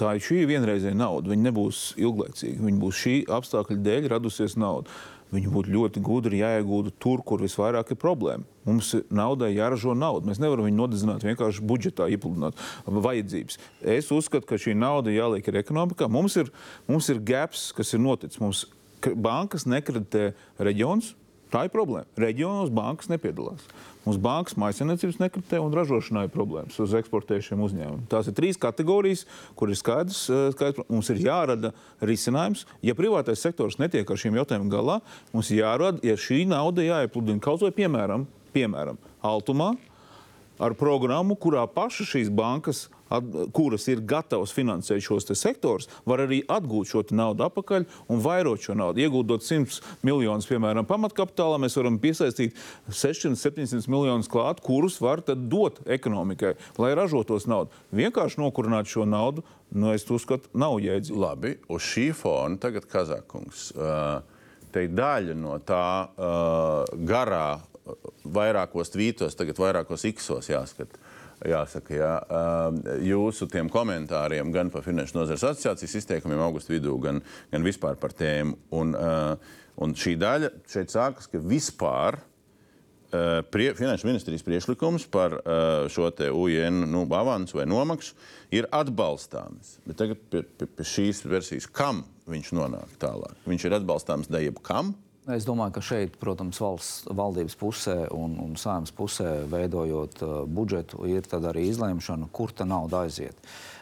Speaker 7: Tā ir šī vienreizēja nauda. Viņa nebūs ilglaicīga. Viņa būs šī apstākļa dēļ radusies nauda. Viņi būtu ļoti gudri jāiegūda tur, kur visvairāk ir problēma. Mums naudai jāražo nauda. Mēs nevaram viņu nodedzināt vienkārši budžetā, iepludināt vajadzības. Es uzskatu, ka šī nauda jāliek ir ekonomikā. Mums ir, mums ir gaps, kas ir noticis. Mums bankas nekreditē reģionus. Tā ir problēma. Reģionos bankas nepiedalās. Mums bankas maisainiecības nekritē un ražošanā ir problēmas uz eksportējušiem uzņēmumiem. Tās ir trīs kategorijas, kur ir skaidrs, eh, skaidrs mums ir jārada risinājums. Ja privātais sektors netiek ar šiem jautājumiem galā, mums jārada, ja šī nauda jāiepludina kaut vai piemēram, piemēram Altumā ar programmu, kurā pašas šīs bankas at, kuras ir gatavas finansēt šos sektorus, var arī atgūt šo naudu atpakaļ un vairot šo naudu. Iegūdot 100 miljonus, piemēram, pamatkapitālā, mēs varam piesaistīt 600, 700 miljonus klāt, kurus var dot ekonomikai, lai ražotos naudu. Vienkārši nokurināt šo naudu, nu, es uzskatu, nav jēdzīgi.
Speaker 1: Labi, uz šī fona tagad Kazakungs. Te ir daļa no tā uh, garā, vairākos tvītos, tagad vairākos iksos jāskatās jāsaka, jā, jūsu komentāriem gan par Finanšu nozares asociācijas izteikumiem augustu vidū, gan, gan vispār par tēmu. Un, un šī daļa šeit sākas, ka vispār prie, Finanšu ministrijas priekšlikums par šo UN nu, avansu vai nomaksu ir atbalstāms. Bet tagad pie, pie, pie šīs versijas, kam viņš nonāk tālāk? Viņš ir atbalstāms dejab kam?
Speaker 2: Es domāju, ka šeit, protams, valsts valdības pusē un, un saimnes pusē, veidojot uh, budžetu, ir arī izlēmšana, kur tā nauda aiziet.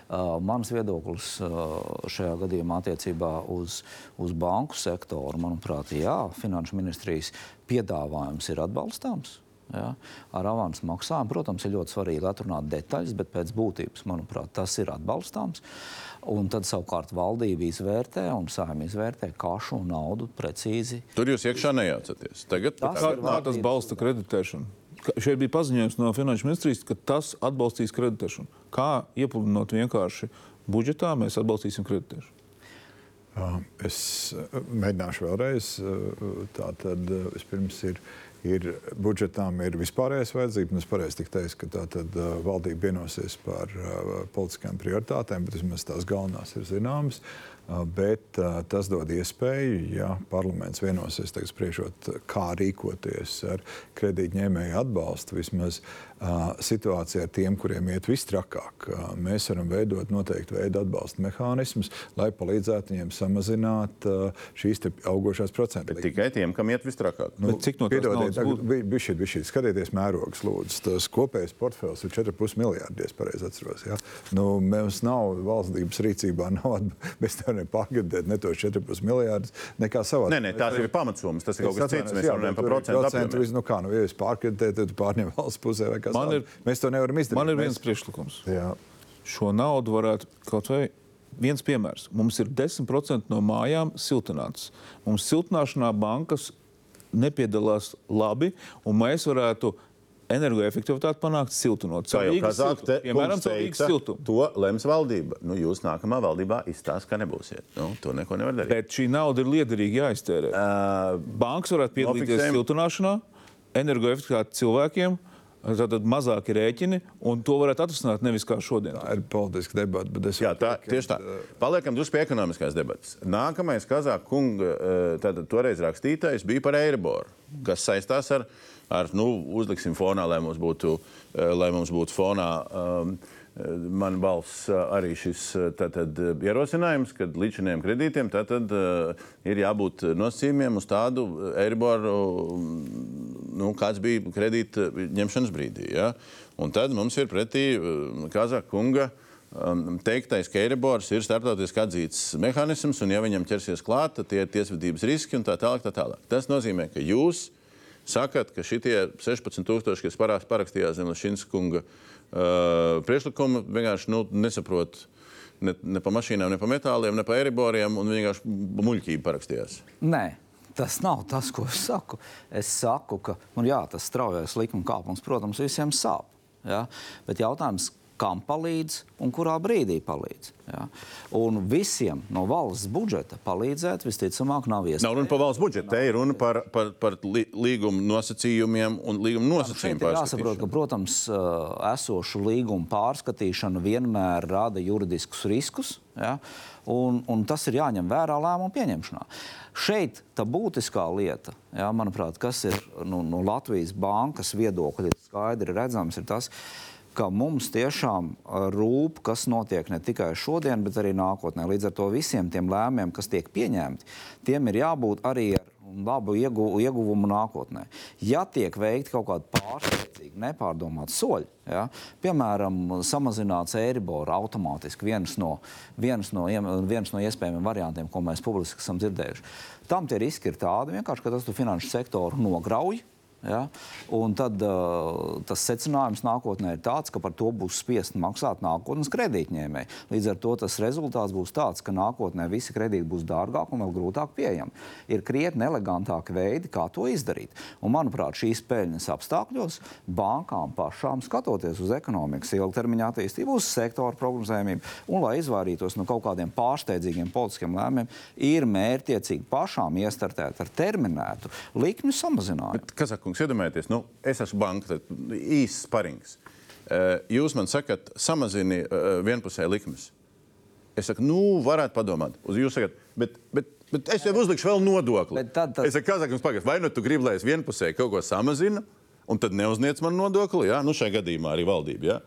Speaker 2: Uh, mans viedoklis uh, šajā gadījumā attiecībā uz, uz banku sektoru, manuprāt, jā, finanšu ministrijas piedāvājums ir atbalstāms. Ja, ar avansu maksājumu, protams, ir ļoti svarīgi atrunāt detaļas, bet pēc būtības, manuprāt, tas ir atbalstāms. Un tad savukārt valdība izvērtē un saimnieks izvērtē, kā šo naudu precīzi.
Speaker 1: Tur jūs iekšā nejaucaties. Tagad
Speaker 7: tas, kā, kā tas balsta kreditēšanu? Šeit bija paziņojums no Finanšu ministrijas, ka tas atbalstīs kreditēšanu. Kā iepludinot vienkārši budžetā, mēs atbalstīsim kreditēšanu.
Speaker 6: Es mēģināšu vēlreiz. Tā tad vispirms ir ir budžetām ir vispārējais vajadzība. Mums pareizi teikts, ka tā tad uh, valdība vienosies par uh, politiskām prioritātēm, bet vismaz tās galvenās ir zināmas. Uh, bet uh, tas dod iespēju, ja parlaments vienosies, tagad spriežot, kā rīkoties ar kredītņēmēju atbalstu, vismaz situācija ar tiem, kuriem iet visstrakāk. Uh, mēs varam veidot noteiktu veidu atbalsta mehānismus, lai palīdzētu viņiem samazināt šīs augošās procentu likmes.
Speaker 1: Tikai tiem, kam iet visstrakāk.
Speaker 6: Nu,
Speaker 7: Bet cik no
Speaker 6: bišķīt, bišķīt, skatieties mērogus, lūdzu. Tas kopējais portfels ir 4,5 miljardi, ja es pareizi atceros. Ja? Nu, mums nav valstības rīcībā, nav, (laughs) mēs nevaram pārgadēt ne tos 4,5 miljardus, nekā savā.
Speaker 1: Nē, nē, tās ir pamatsummas. Tas ir kaut kas cits. Mēs runājam par procentu
Speaker 6: apjomu. Nu, kā, nu, ja jūs pārgadējat, tad pārņem valsts pusē vai kas
Speaker 7: Man
Speaker 6: tāds.
Speaker 7: ir-
Speaker 6: Mēs to nevaram izdarīt.
Speaker 7: Man ir viens
Speaker 6: Mēs-
Speaker 7: priekšlikums.
Speaker 6: Jā.
Speaker 7: Šo naudu varētu kaut vai. Viens piemērs. Mums ir 10% no mājām siltināts. Mums siltināšanā bankas nepiedalās labi, un mēs varētu energoefektivitāti panākt siltinot.
Speaker 1: Kā jau Kazāk te.
Speaker 7: Piemēram,
Speaker 1: teica, to lems valdība. Nu, jūs nākamā valdībā izstāstāt, ka nebūsiet. Nu, to neko nevar darīt.
Speaker 7: Bet šī nauda ir liederīgi jāiztērē.
Speaker 1: Uh,
Speaker 7: Bankas varētu piedalīties
Speaker 1: Nofiksējam.
Speaker 7: siltināšanā, energoefektivitāti cilvēkiem. Tad mazāki rēķini, un to varētu atrisināt nevis kā šodien.
Speaker 6: Tā ir politiska debata, bet es
Speaker 1: Jā, tā, tieši tā. Paliekam drusku pie ekonomiskās debatas. Nākamais Kazāka kunga tātad, toreiz rakstītais bija par Eiriboru, kas saistās ar, ar nu, uzliksim fonā, lai mums būtu, lai mums būtu fonā. Um, Man balss eh, arī šis eh, tātad, eh, ierosinājums, ka līdzinējiem kredītiem tātad, ir jābūt nosacījumiem uz tādu Eiriboru, nu, kāds bija kredīta ņemšanas brīdī. Ja? Un tad mums ir pretī Kazaka kunga teiktais, ka Eiribors ir starptautiski atzīts mehānisms, un ja viņam ķersies klāt, tad tie ir tiesvedības riski un tā tālāk. Tā tālāk. Tas nozīmē, ka jūs sakat, ka šitie 16,000, kas parakstījās zem Lašinska kunga uh, priekšlikumu, vienkārši nu, nesaprot. Ne, ne pa mašīnām, ne pa metāliem, ne pa aeriboriem, un vienkārši muļķīgi parakstījās.
Speaker 2: Nē, tas nav tas, ko es saku. Es saku, ka nu, jā, tas straujais likuma kāpums, protams, visiem sāp. Ja? Bet jautājums, kam palīdz un kurā brīdī palīdz? Ja? Un visiem no valsts budžeta palīdzēt visticamāk nav iespējams.
Speaker 1: Nav runa par valsts budžetu, te ir runa par, par, par līguma nosacījumiem un līguma
Speaker 2: Šeit
Speaker 1: nosacījumu
Speaker 2: ir jāsaprot, ka, protams, uh, esošu līgumu pārskatīšana vienmēr rada juridiskus riskus, ja? un, un tas ir jāņem vērā lēmumu pieņemšanā. Šeit tā būtiskā lieta, ja, manuprāt, kas ir nu, no Latvijas bankas viedokļa skaidri redzams, ir tas, ka mums tiešām uh, rūp, kas notiek ne tikai šodien, bet arī nākotnē. Līdz ar to visiem tiem lēmumiem, kas tiek pieņemti, tiem ir jābūt arī ar labu iegu, ieguvumu nākotnē. Ja tiek veikti kaut kādi pārsteidzīgi, nepārdomāti soļi, ja, piemēram, samazināts eiriboru automātiski, viens no, viens, no, viens no iespējamiem variantiem, ko mēs publiski esam dzirdējuši, tam tie riski ir tādi, vienkārši, ka tas finanšu sektoru nograuj. Ja? Un tad uh, tas secinājums nākotnē ir tāds, ka par to būs spiest maksāt nākotnes kredītņēmēji. Līdz ar to tas rezultāts būs tāds, ka nākotnē visi kredīti būs dārgāki un vēl grūtāk pieejami. Ir krietni elegantāki veidi, kā to izdarīt. Un, manuprāt, šīs peļņas apstākļos bankām pašām skatoties uz ekonomikas ilgtermiņa attīstību, uz sektoru prognozējumību un lai izvairītos no kaut kādiem pārsteidzīgiem politiskiem lēmumiem, ir mērķiecīgi pašām iestartēt ar terminētu likmju samazinājumu.
Speaker 1: Bet, Kazakungs, iedomājieties, nu, es esmu banka, īsts sparings. Eh, Jūs man sakat, samazini eh, vienpusēji likmes. Es saku, nu, varētu padomāt. Uz jūs sakat, bet, bet, bet es jau uzlikšu vēl nodokli.
Speaker 2: Tad- tad-
Speaker 1: Es saku, Kazakums, pagaidi, vai nu tu gribi, lai es vienpusēji kaut ko samazinu, un tad neuzniec man nodokli, jā, nu šajā gadījumā arī valdība. Jā?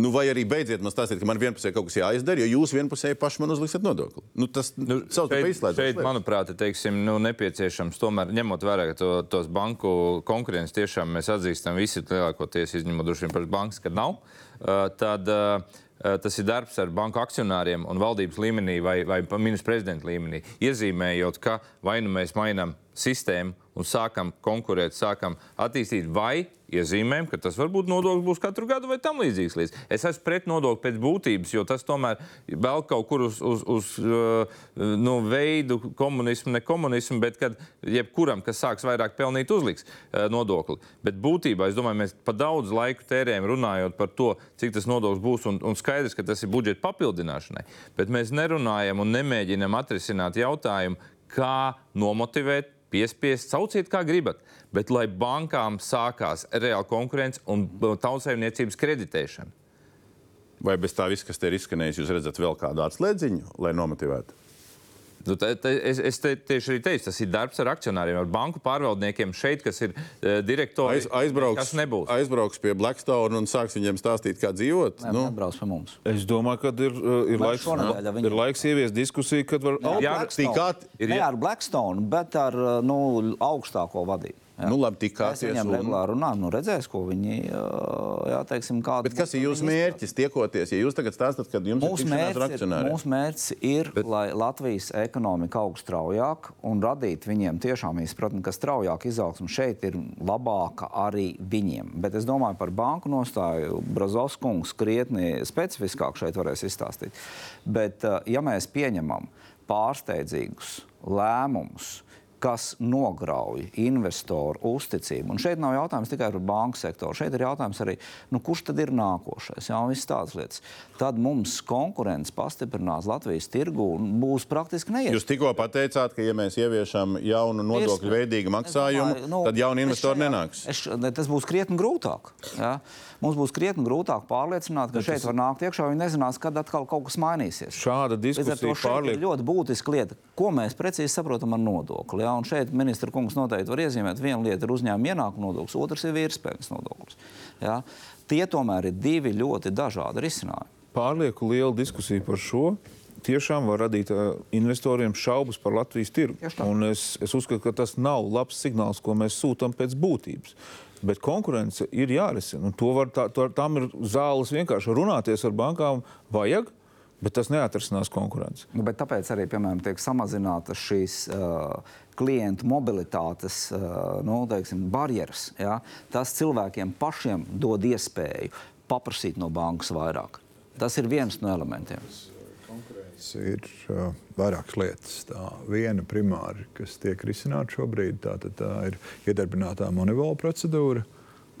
Speaker 1: Nu, vai arī beidziet man stāstīt, ka man vienpusēji kaut kas jāizdara, jo jūs vienpusēji paši man uzliksiet nodokli. Nu, tas nu, savs
Speaker 3: šeit,
Speaker 1: izslēdzas.
Speaker 3: šeit, manuprāt, teiksim, nu, nepieciešams, tomēr ņemot vērā ka to, tos banku konkurences, tiešām mēs atzīstam visi lielākoties, izņemot droši vien par bankas, ka nav. Uh, tad, uh, Tas ir darbs ar banku akcionāriem un valdības līmenī vai, vai ministra prezidenta līmenī. Iezīmējot, ka vai nu mēs mainām sistēmu un sākam konkurēt, sākam attīstīt, vai iezīmējam, ka tas varbūt nodoklis būs katru gadu vai tam līdzīgs. Līdz. Es esmu pret nodokli pēc būtības, jo tas tomēr vēl kaut kur uz, uz, uz uh, nu, veidu komunismu, ne komunismu, bet kad jebkuram, kas sāks vairāk pelnīt, uzliks uh, nodokli. Bet būtībā es domāju, mēs pa daudz laiku tērējam runājot par to, cik tas nodoklis būs, un, un skaidrs, ka tas ir budžeta papildināšanai. Bet mēs nerunājam un nemēģinam atrisināt jautājumu, kā nomotivēt piespiest, sauciet kā gribat, bet lai bankām sākās reāla konkurence un tautsēmniecības kreditēšana.
Speaker 1: Vai bez tā viss, kas te ir izskanējis, jūs redzat vēl kādu atslēdziņu, lai nomotivētu?
Speaker 3: Nu, te, te, es es te, tieši arī teicu, tas ir darbs ar akcionāriem, ar banku pārvaldniekiem šeit, kas ir uh, direktori.
Speaker 1: Aiz, aizbrauks,
Speaker 3: kas nebūs.
Speaker 1: aizbrauks pie Blackstone un sāks viņiem stāstīt, kā dzīvot.
Speaker 2: Nē, nu. Nebrauc pie mums.
Speaker 7: Es domāju, ka ir, uh, ir, laiks,
Speaker 2: viņi-
Speaker 7: ir laiks ieviest diskusiju, kad var
Speaker 3: Jā,
Speaker 2: ar Blackstone.
Speaker 3: ir-
Speaker 2: Ne ar Blackstone, bet ar uh, nu, augstāko vadību.
Speaker 1: Nu, labi,
Speaker 2: Mēs
Speaker 1: tikāties.
Speaker 2: viņiem
Speaker 1: Un...
Speaker 2: regulāri runājam, nu redzēs, ko viņi, jā, teiksim, kāda.
Speaker 1: Bet kas ir jūsu mērķis tiekoties? Ja jūs tagad stāstāt, ka jums
Speaker 2: Mūsu
Speaker 1: ir
Speaker 2: mērķis, ir, mūsu mērķis ir, Bet... lai Latvijas ekonomika augtu straujāk un radīt viņiem tiešām izpratni, ka straujāk izaugsme šeit ir labāka arī viņiem. Bet es domāju par banku nostāju. Brazovs kungs krietni specifiskāk šeit varēs izstāstīt. Bet, ja mēs pieņemam pārsteidzīgus lēmumus, kas nograuj investoru uzticību. Un šeit nav jautājums tikai par banku sektoru. Šeit ir jautājums arī, nu, kurš tad ir nākošais. Jā, visas tādas lietas. Tad mums konkurence pastiprinās Latvijas tirgu un būs praktiski neiespējami.
Speaker 1: Jūs tikko pateicāt, ka, ja mēs ieviešam jaunu nodokļu veidīgu maksājumu,
Speaker 2: domāju, nu,
Speaker 1: tad jauni
Speaker 2: es
Speaker 1: investori
Speaker 2: šajā-
Speaker 1: nenāks.
Speaker 2: Es, ne, tas būs krietni grūtāk. Ja? Mums būs krietni grūtāk pārliecināt, ka šeit var nākt iekšā. Viņi nezinās, kad atkal kaut kas mainīsies.
Speaker 7: Šāda diskusija
Speaker 2: šeit ir
Speaker 7: pārliek.
Speaker 2: ļoti būtiska lieta, ko mēs precīzi saprotam ar nodokli. Ja? Un šeit ministra kungs noteikti var iezīmēt, viena lieta ir uzņēmuma ienākuma nodoklis, otrs ir virspeļņas nodoklis. Ja? Tie tomēr ir divi ļoti dažādi risinājumi.
Speaker 7: Pārlieku liela diskusija par šo. Tiešām var radīt uh, investoriem šaubas par Latvijas tirgu. Es, es uzskatu, ka tas nav labs signāls, ko mēs sūtām pēc būtības. Bet konkurence ir jārisina. un To var, tā, to, tam ir zāles vienkārši runāties ar bankām. Vajag, bet tas neatrisinās konkurenci.
Speaker 2: Nu, bet tāpēc arī piemēram, tiek samazinātas šīs uh, klientu mobilitātes uh, nu, teiksim, barjeras. Ja? Tas cilvēkiem pašiem dod iespēju paprasīt no bankas vairāk. Tas ir viens no elementiem.
Speaker 6: Tas ir uh, vairākas lietas. Tā viena primāri, kas tiek risināta šobrīd, tā, tā ir iedarbinātā monitola procedūra,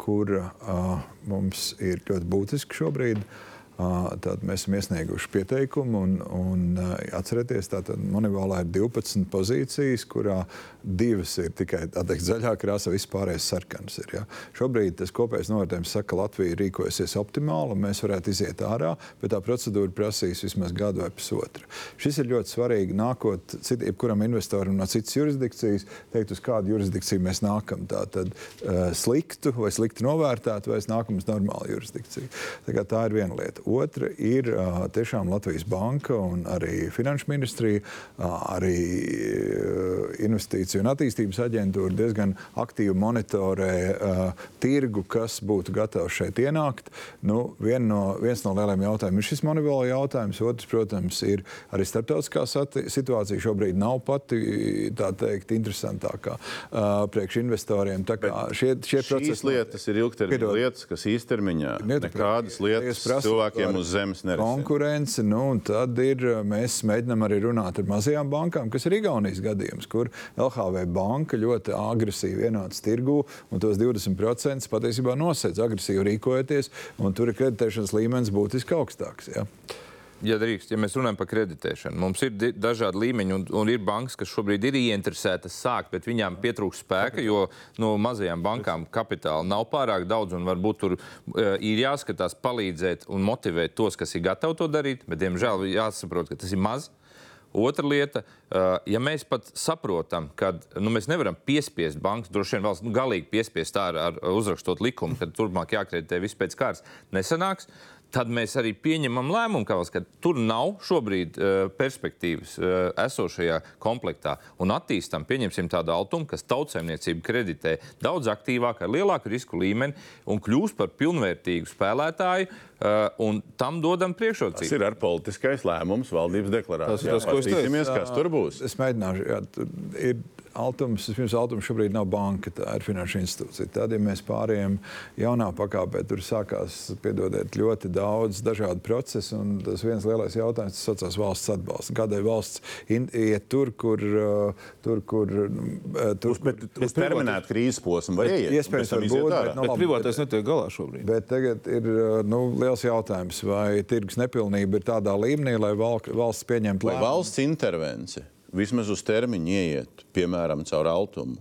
Speaker 6: kur uh, mums ir ļoti būtiski šobrīd. Uh, Tad mēs esam iesnieguši pieteikumu, un, un atcerieties, ka Monēvolā ir 12 pozīcijas, kurā divas ir tikai teikt, zaļā krāsa, vispārējais sarkans. Ir, ja. Šobrīd tas kopējais novērtējums saka, ka Latvija rīkojasies optimāli, un mēs varētu iziet ārā, bet tā procedūra prasīs vismaz gadu vai pusotru. Šis ir ļoti svarīgi nākot citam, jebkuram investoram no citas jurisdikcijas, teikt, uz kādu jurisdikciju mēs nākam. Tā tad uh, sliktu vai slikti novērtētu, vai es nākam uz normālu jurisdikciju. Tā, tā ir viena lieta. Otra ir tiešām Latvijas banka un arī Finanšu ministrija, arī Investīciju un attīstības aģentūra diezgan aktīvi monitorē tirgu, kas būtu gatavs šeit ienākt. Nu, vien no, viens no lielajiem jautājumiem ir šis monitola jautājums. Otrs, protams, ir arī starptautiskā situācija. Šobrīd nav pati tā teikt interesantākā priekš investoriem. Tā kā šie, šie
Speaker 1: Šīs
Speaker 6: procesi
Speaker 1: lietas ir ilgtermiņa lietas, kas īstermiņā nekādas lietas
Speaker 6: Es par
Speaker 1: uz zemes nerisina.
Speaker 6: konkurence. Nu, un tad ir, mēs mēģinām arī runāt ar mazajām bankām, kas ir Igaunijas gadījums, kur LHV banka ļoti agresīvi ienāca tirgū un tos 20% patiesībā nosedz agresīvi rīkojoties, un tur ir kreditēšanas līmenis būtiski augstāks. Ja.
Speaker 3: Ja drīkst, ja mēs runājam par kreditēšanu, mums ir di- dažādi līmeņi, un, un ir bankas, kas šobrīd ir ieinteresētas sākt, bet viņām pietrūkst spēka, jo no mazajām bankām kapitāla nav pārāk daudz, un varbūt tur uh, ir jāskatās, palīdzēt un motivēt tos, kas ir gatavi to darīt, bet, diemžēl, jāsaprot, ka tas ir maz. Otra lieta, uh, ja mēs pat saprotam, ka nu, mēs nevaram piespiest bankas, droši vien valsts nu, galīgi piespiest tā ar, ar uzrakstot likumu, ka turpmāk jākreditē viss pēc kārtas, nesanāks. Tad mēs arī pieņemam lēmumu, ka, ka tur nav šobrīd uh, perspektīvas uh, esošajā komplektā. Un attīstam, pieņemsim tādu altumu, kas tautsēmniecību kreditē daudz aktīvāk, ar lielāku risku līmeni un kļūst par pilnvērtīgu spēlētāju. Uh, un tam dodam
Speaker 1: Tas
Speaker 3: priekšrocību.
Speaker 1: ir ar politiskais lēmums valdības deklarācijā.
Speaker 7: Tas ir tas, ko es teicu.
Speaker 1: Kas tur būs.
Speaker 6: Es mēģināšu. Jā, tur ir Altums, pirms Altums šobrīd nav banka, tā ir finanšu institūcija. Tad, ja mēs pārējām jaunā pakāpē, tur sākās, piedodiet, ļoti daudz dažādu procesu. un Tas viens lielais jautājums, saucās valsts atbalsts. Kādēļ valsts in- iet tur, kur, uh, tur, kur, uh, tur,
Speaker 1: Bet uz terminētu krīzes posmu var un
Speaker 6: Iespējams, var būt, bet, nu,
Speaker 7: Bet privātais netiek galā šobrīd.
Speaker 6: Bet tagad ir uh, nu, liels jautājums, vai tirgus nepilnība ir tādā līmenī, lai val- valsts pieņemtu
Speaker 1: Vai
Speaker 6: lēmumu.
Speaker 1: valsts intervence vismaz uz termiņu ieiet, piemēram, caur altumu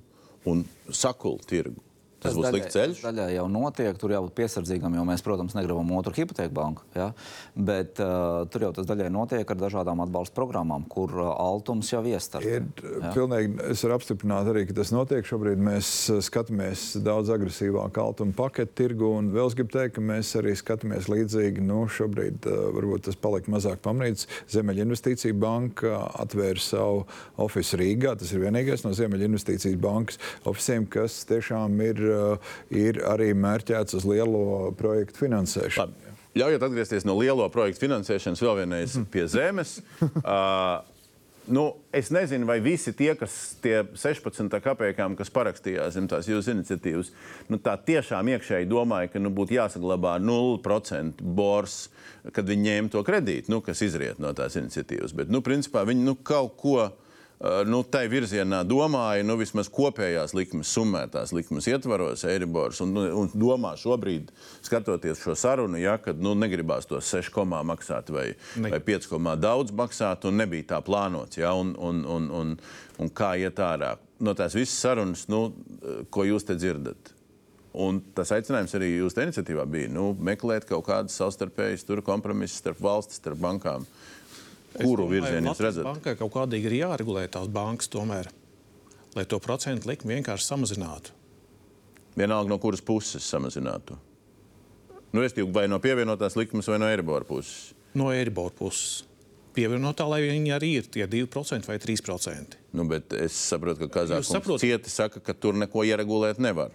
Speaker 1: un sakult tirgu. Tas būs slikts ceļš.
Speaker 2: Tas daļai jau notiek, tur jābūt piesardzīgam, jo mēs, protams, negribam otru hipoteku banku. Ja? Bet uh, tur jau tas daļai notiek ar dažādām atbalsta programmām, kur uh, altums jau iestartē.
Speaker 6: Ir, pilnīgi, es varu apstiprināt arī, ka tas notiek. Šobrīd mēs uh, skatāmies daudz agresīvāk altuma paketu tirgu, un vēl es gribu teikt, ka mēs arī skatāmies līdzīgi. Nu, šobrīd uh, varbūt tas palika mazāk pamanīts. Ziemeļa investīcija banka atvēra savu oficiālu Rīgā. Tas ir vienīgais no Ziemeļa investīcijas bankas oficiāliem, kas tiešām ir Uh, ir arī mērķēts uz lielo projektu finansēšanu.
Speaker 1: Labi. Ļaujiet atgriezties no lielo projektu finansēšanas vēl vienreiz pie zemes. Uh, Nu, es nezinu, vai visi tie, kas tie 16 kapekām, kas parakstījās zem tās jūsu iniciatīvas, nu, tā tiešām iekšēji domāja, ka nu, būtu jāsaglabā 0% bors, kad viņi ņēma to kredītu, nu, kas izriet no tās iniciatīvas. Bet, nu, principā, viņi nu, kaut ko Eh, nu, tai virzienā domāju, nu, vismaz kopējās likmes, summētās likmes ietvaros, Eiribors, un, nu, un domā šobrīd, skatoties šo sarunu, ja, kad nu, negribās tos 6 komā maksāt vai, ne. vai 5 komā daudz maksāt, un nebija tā plānots, ja, un, un, un, un, un kā iet ārā. No tās visas sarunas, nu, ko jūs te dzirdat, Un tas aicinājums arī jūsu iniciatīvā bija nu, meklēt kaut kādas savstarpējas kompromisus starp valsts, starp bankām. Kuru virzienu jūs redzat?
Speaker 4: Bankai kaut kādīgi ir jāregulē tās bankas tomēr, lai to procentu likmi vienkārši samazinātu.
Speaker 1: Vienalga no kuras puses samazinātu. Nu, es tikai vai no pievienotās likmes, vai no Eiribora puses.
Speaker 4: No Eiribora puses. Pievienotā, lai viņi arī ir tie 2% vai 3%.
Speaker 1: Nu, bet es saprotu, ka Kazahstānas cieti saka, ka tur neko ieregulēt nevar.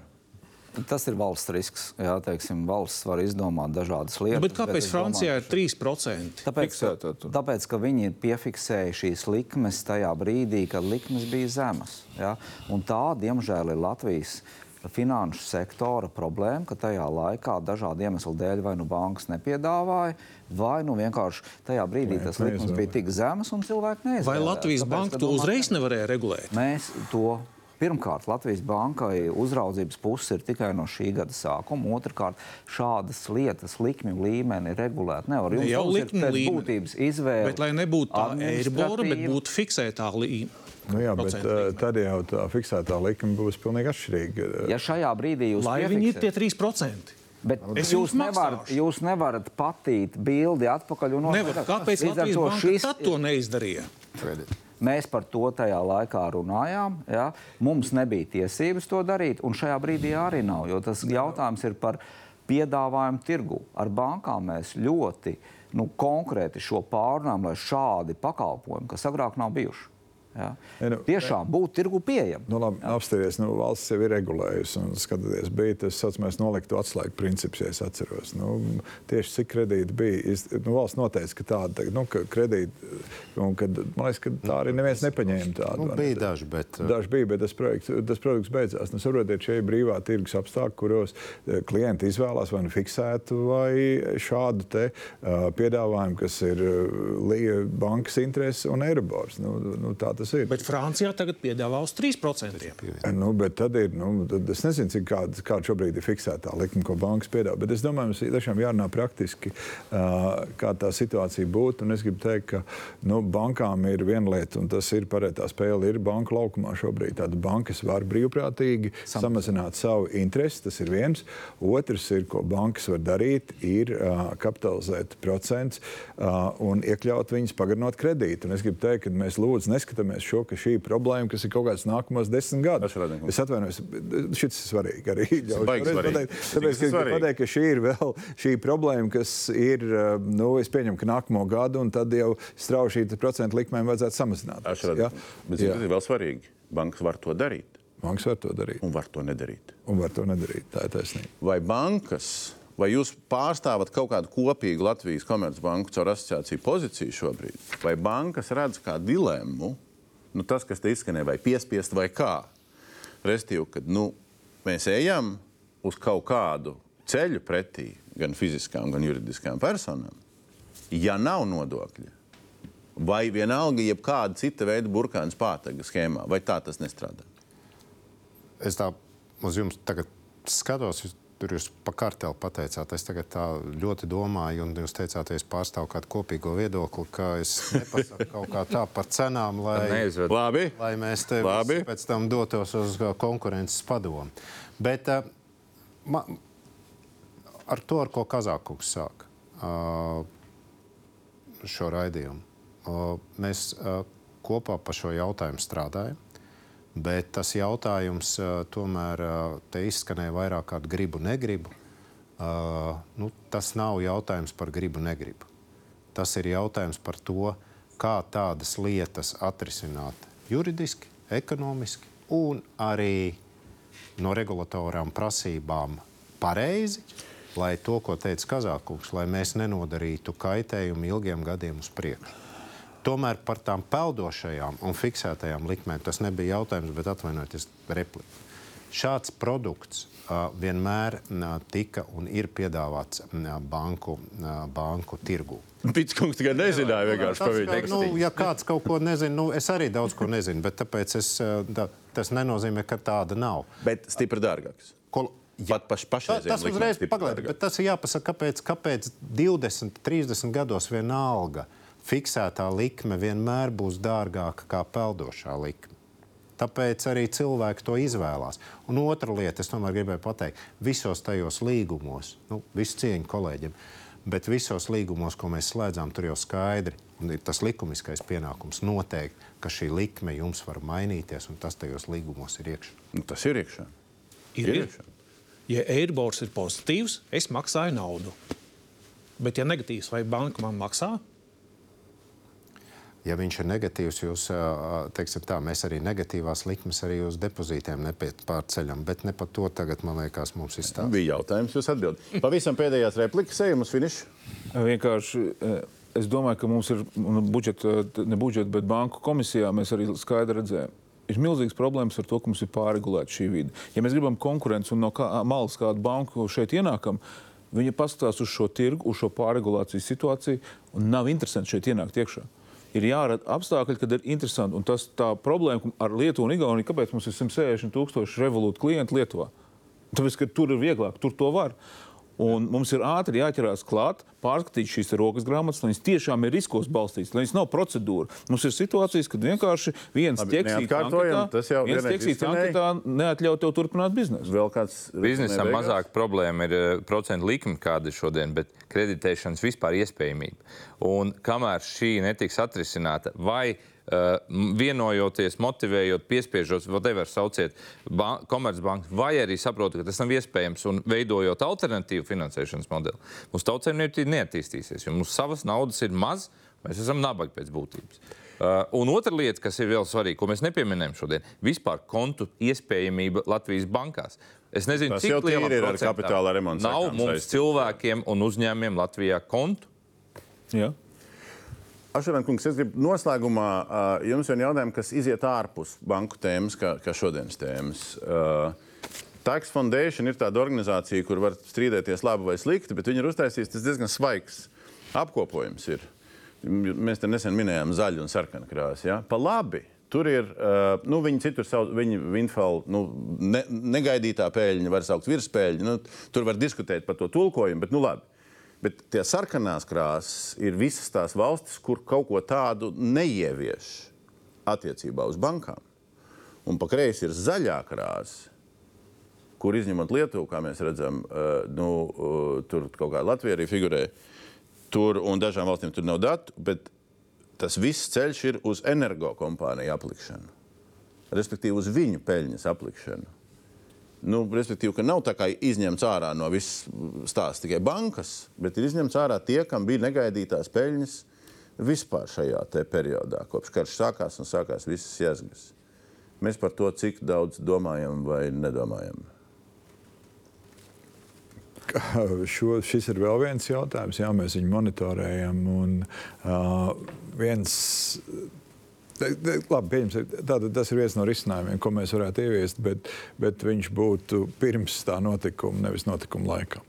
Speaker 2: Tas ir valsts risks. Jā, teiksim, valsts var izdomāt dažādas lietas.
Speaker 4: Bet kāpēc bet Francijā domāju, ir 3%?
Speaker 2: Tāpēc, ka, tāpēc, ka viņi ir piefiksējuši šīs likmes tajā brīdī, kad likmes bija zemas. Ja? Un tā, diemžēl, ir Latvijas finanšu sektora problēma, ka tajā laikā dažādu iemeslu dēļ vai nu bankas nepiedāvāja, vai nu vienkārši tajā brīdī tas likums bija tik zems un cilvēki neizdarīja.
Speaker 4: Vai Latvijas banka to uzreiz nevarēja regulēt?
Speaker 2: Mēs to Pirmkārt, Latvijas bankai uzraudzības puse ir tikai no šī gada sākuma. Otrakārt, šādas lietas likmju līmeni regulēt nevar.
Speaker 4: Jums jau likmju būtības izvēle. Bet lai nebūtu tā eiribora, bet būtu fiksētā līnija.
Speaker 6: Nu jā, bet uh, tad jau tā fiksētā likme būs pilnīgi atšķirīga.
Speaker 2: Ja šajā brīdī jūs
Speaker 4: Lai viņi ir tie 3%.
Speaker 2: Bet es jūs, nevarat, jūs nevarat patīt bildi atpakaļ un
Speaker 4: Nevar. Kāpēc Latvijas banka šis... tad to neizdarīja? Credit.
Speaker 2: Mēs par to tajā laikā runājām. Ja? Mums nebija tiesības to darīt, un šajā brīdī arī nav. Jo tas jautājums ir par piedāvājumu tirgu. Ar bankām mēs ļoti nu, konkrēti šo pārunājam, lai šādi pakalpojumi, kas agrāk nav bijuši. Ja? Nu, Tiešām būt tirgu pieejam.
Speaker 6: Nu, labi, apstāties, nu, valsts jau ir regulējusi un skatoties, bija tas saucamais noliktu atslēgu princips, ja es atceros. Nu, tieši cik kredīti bija. Nu, valsts noteica, ka tāda nu, ka kredīti, un kad, man liekas, ka tā arī neviens nepaņēma tādu.
Speaker 5: Nu, bija daži, bet.
Speaker 6: Uh, daži bija, bet tas, projekts, tas produkts beidzās. Nu, saprotiet, šie ir brīvā tirgus apstākļi, kuros uh, klienti izvēlās vai nu fiksētu vai šādu te, uh, piedāvājumu, kas ir uh, bankas intereses un Eirobors. Nu, nu, tā tas ir.
Speaker 4: Bet Francijā tagad piedāvā uz 3%.
Speaker 6: Nu, tad ir, nu, tad es nezinu, cik kāda, kāda šobrīd ir fiksētā likme, ko bankas piedāvā. Bet es domāju, mums tiešām jārunā praktiski, uh, kā tā situācija būtu. Un es gribu teikt, ka nu, bankām ir viena lieta, un tas ir pareizā spēle, ir banka laukumā šobrīd. Tāda bankas var brīvprātīgi Sam. samazināt savu interesi, tas ir viens. Otrs ir, ko bankas var darīt, ir uh, kapitalizēt procents uh, un iekļaut viņus pagarinot kredītu. Un es gribu teikt, ka mēs lūdzu neskatāmies apzināmies šo, ka šī problēma, kas ir kaut kāds nākamos desmit gadus. Es atvainojos, šis ir svarīgi arī. Tāpēc, ka, pateikt, ka šī ir vēl šī problēma, kas ir, nu, es pieņemu, ka nākamo gadu, un tad jau strauji šī procentu likmēm vajadzētu samazināt.
Speaker 1: Ja? Bet tas ir vēl svarīgi. Bankas var to darīt.
Speaker 6: Bankas var to darīt.
Speaker 1: Un var to nedarīt.
Speaker 6: Un var to nedarīt. Tā ir taisnība.
Speaker 1: Vai bankas Vai jūs pārstāvat kaut kādu kopīgu Latvijas komercbanku caur asociāciju pozīciju šobrīd? Vai bankas redz kā dilemmu, nu, tas, kas te izskanēja, vai piespiest, vai kā. Restīvi, kad nu, mēs ejam uz kaut kādu ceļu pretī gan fiziskām, gan juridiskām personām, ja nav nodokļa, vai vienalga jebkāda cita veida burkāns pātaga schēmā, vai tā tas nestrādā?
Speaker 5: Es tā uz jums tagad skatos, tur jūs pa karteli pateicāt. Es tagad tā ļoti domāju, un jūs teicāt, es pārstāvu kādu kopīgo viedokli, ka es nepasaku kaut kā tā par cenām, lai.
Speaker 1: Labi.
Speaker 5: lai mēs te
Speaker 1: Labi.
Speaker 5: pēc tam dotos uz uh, konkurences padomu. Bet uh, ma, ar to, ar ko Kazākungs sāk uh, šo raidījumu, uh, mēs uh, kopā par šo jautājumu strādājam. Bet tas jautājums uh, tomēr uh, te izskanēja vairāk kārt gribu, negribu. Uh, nu, tas nav jautājums par gribu, negribu. Tas ir jautājums par to, kā tādas lietas atrisināt juridiski, ekonomiski un arī no regulatorām prasībām pareizi, lai to, ko teica Kazākungs, lai mēs nenodarītu kaitējumu ilgiem gadiem uz priekšu. Tomēr par tām peldošajām un fiksētajām likmēm tas nebija jautājums, bet atvainojieties, replika. Šāds produkts uh, vienmēr uh, tika un ir piedāvāts uh, banku, uh, banku tirgū.
Speaker 1: Pitskungs tikai nezināja vienkārši
Speaker 5: Tas,
Speaker 1: viņu.
Speaker 5: nu, ja kāds kaut ko nezina, nu, es arī daudz ko nezinu, bet tāpēc es, da, tas nenozīmē, ka tāda nav.
Speaker 1: Bet stipri dārgāks.
Speaker 5: Ko,
Speaker 1: Pat paš, pašreizējiem
Speaker 5: tas
Speaker 1: likmēm
Speaker 5: uzreiz pagaidām, bet tas ir jāpasaka, kāpēc, kāpēc 20, 30 gados vienalga fiksētā likme vienmēr būs dārgāka kā peldošā likme. Tāpēc arī cilvēki to izvēlās. Un otra lieta, es tomēr gribēju pateikt, visos tajos līgumos, nu, visu cieņu kolēģiem, bet visos līgumos, ko mēs slēdzām, tur jau skaidri un ir tas likumiskais pienākums noteikt, ka šī likme jums var mainīties, un tas tajos līgumos ir iekšā.
Speaker 1: Nu, tas ir iekšā.
Speaker 4: Ir, ir.
Speaker 1: iekšā.
Speaker 4: Ja Eiribors ir pozitīvs, es maksāju naudu. Bet, ja negatīvs, vai banka man maksā?
Speaker 5: Ja viņš ir negatīvs, jūs, teiksim tā, mēs arī negatīvās likmes arī uz depozītiem nepārceļam, bet ne par to tagad, man liekas, mums ir stāsts.
Speaker 1: Bija jautājums, jūs atbildat. Pavisam pēdējās replikas, ejam uz finišu.
Speaker 7: Vienkārši es domāju, ka mums ir un budžeta, ne budžeta, bet banku komisijā mēs arī skaidri redzējām. Ir milzīgs problēmas ar to, ka mums ir pārregulēta šī vide. Ja mēs gribam konkurenci un no kā, malas kādu banku šeit ienākam, viņi paskatās uz šo tirgu, uz šo pārregulācijas situāciju un nav interesanti šeit ienākt iekšā. Ir jārada apstākļi, kad ir interesanti. Un tas tā problēma ar Lietuvu un Igauniju, kāpēc mums ir 160 tūkstoši revolūtu klientu Lietuvā? Tāpēc, ka tur ir vieglāk, tur to var. Un mums ir ātri jāķerās klāt, pārskatīt šīs rokas grāmatas, lai viņas tiešām ir riskos balstītas, lai viņas nav procedūra. Mums ir situācijas, kad vienkārši viens
Speaker 1: neatkārtojam,
Speaker 7: anketā,
Speaker 1: tas jau
Speaker 7: viens
Speaker 1: izskanēja.
Speaker 7: anketā neatļauj tev turpināt biznesu.
Speaker 1: Vēl kāds
Speaker 3: Biznesam mazāk problēma ir eh, procentu likme, kāda ir šodien, bet kreditēšanas vispār iespējamība. Un kamēr šī netiks atrisināta, vai vienojoties, motivējot, piespiežot, whatever sauciet, ban- komercbanku, vai arī saprotat, ka tas nav iespējams un veidojot alternatīvu finansēšanas modeli, mūsu tautsēmniecība neattīstīsies, jo mums savas naudas ir maz, mēs esam nabagi pēc būtības. Uh, un otra lieta, kas ir vēl svarīga, ko mēs nepieminējam šodien, ir vispār kontu iespējamība Latvijas bankās. Es nezinu,
Speaker 1: Tas
Speaker 3: cik lielā
Speaker 1: ir kapitāla remontu
Speaker 3: Nav mums
Speaker 1: saistīts.
Speaker 3: cilvēkiem un uzņēmumiem Latvijā kontu.
Speaker 7: Ja?
Speaker 1: Ašaran kungs, es gribu noslēgumā uh, jums vienu jautājumu, kas iziet ārpus banku tēmas, kā, kā šodienas tēmas. Uh, Tax Foundation ir tāda organizācija, kur var strīdēties labi vai slikti, bet viņi ir uztaisījusi tas diezgan svaigs apkopojums. Ir. Mēs te nesen minējām zaļu un sarkanu krāsu. Ja? Pa labi. Tur ir, uh, nu, viņi citur savu, viņi Windfall, nu, ne, negaidītā pēļņa var saukt virspēļņu. Nu, tur var diskutēt par to tulkojumu, bet nu labi. Bet tie sarkanās krāsas ir visas tās valstis, kur kaut ko tādu neievieš attiecībā uz bankām. Un pa kreisi ir zaļā krāsa, kur izņemot Lietuvu, kā mēs redzam, uh, nu, uh, tur kaut kā Latvija arī figurē. Tur un dažām valstīm tur nav datu, bet tas viss ceļš ir uz energokompāniju aplikšanu. Respektīvi, uz viņu peļņas aplikšanu. Nu, respektīvi, ka nav tā kā izņemts ārā no visas stāsta tikai bankas, bet ir izņemts ārā tie, kam bija negaidītās peļņas vispār šajā periodā, kopš karš sākās un sākās visas jēzgas. Mēs par to, cik daudz domājam vai nedomājam.
Speaker 6: Šo, šis ir vēl viens jautājums, jā, mēs viņu monitorējam. Un, uh, viens, Labi, pieņemsim, tātad tas ir viens no risinājumiem, ko mēs varētu ieviest, bet, bet viņš būtu pirms tā notikuma, nevis notikuma laikā.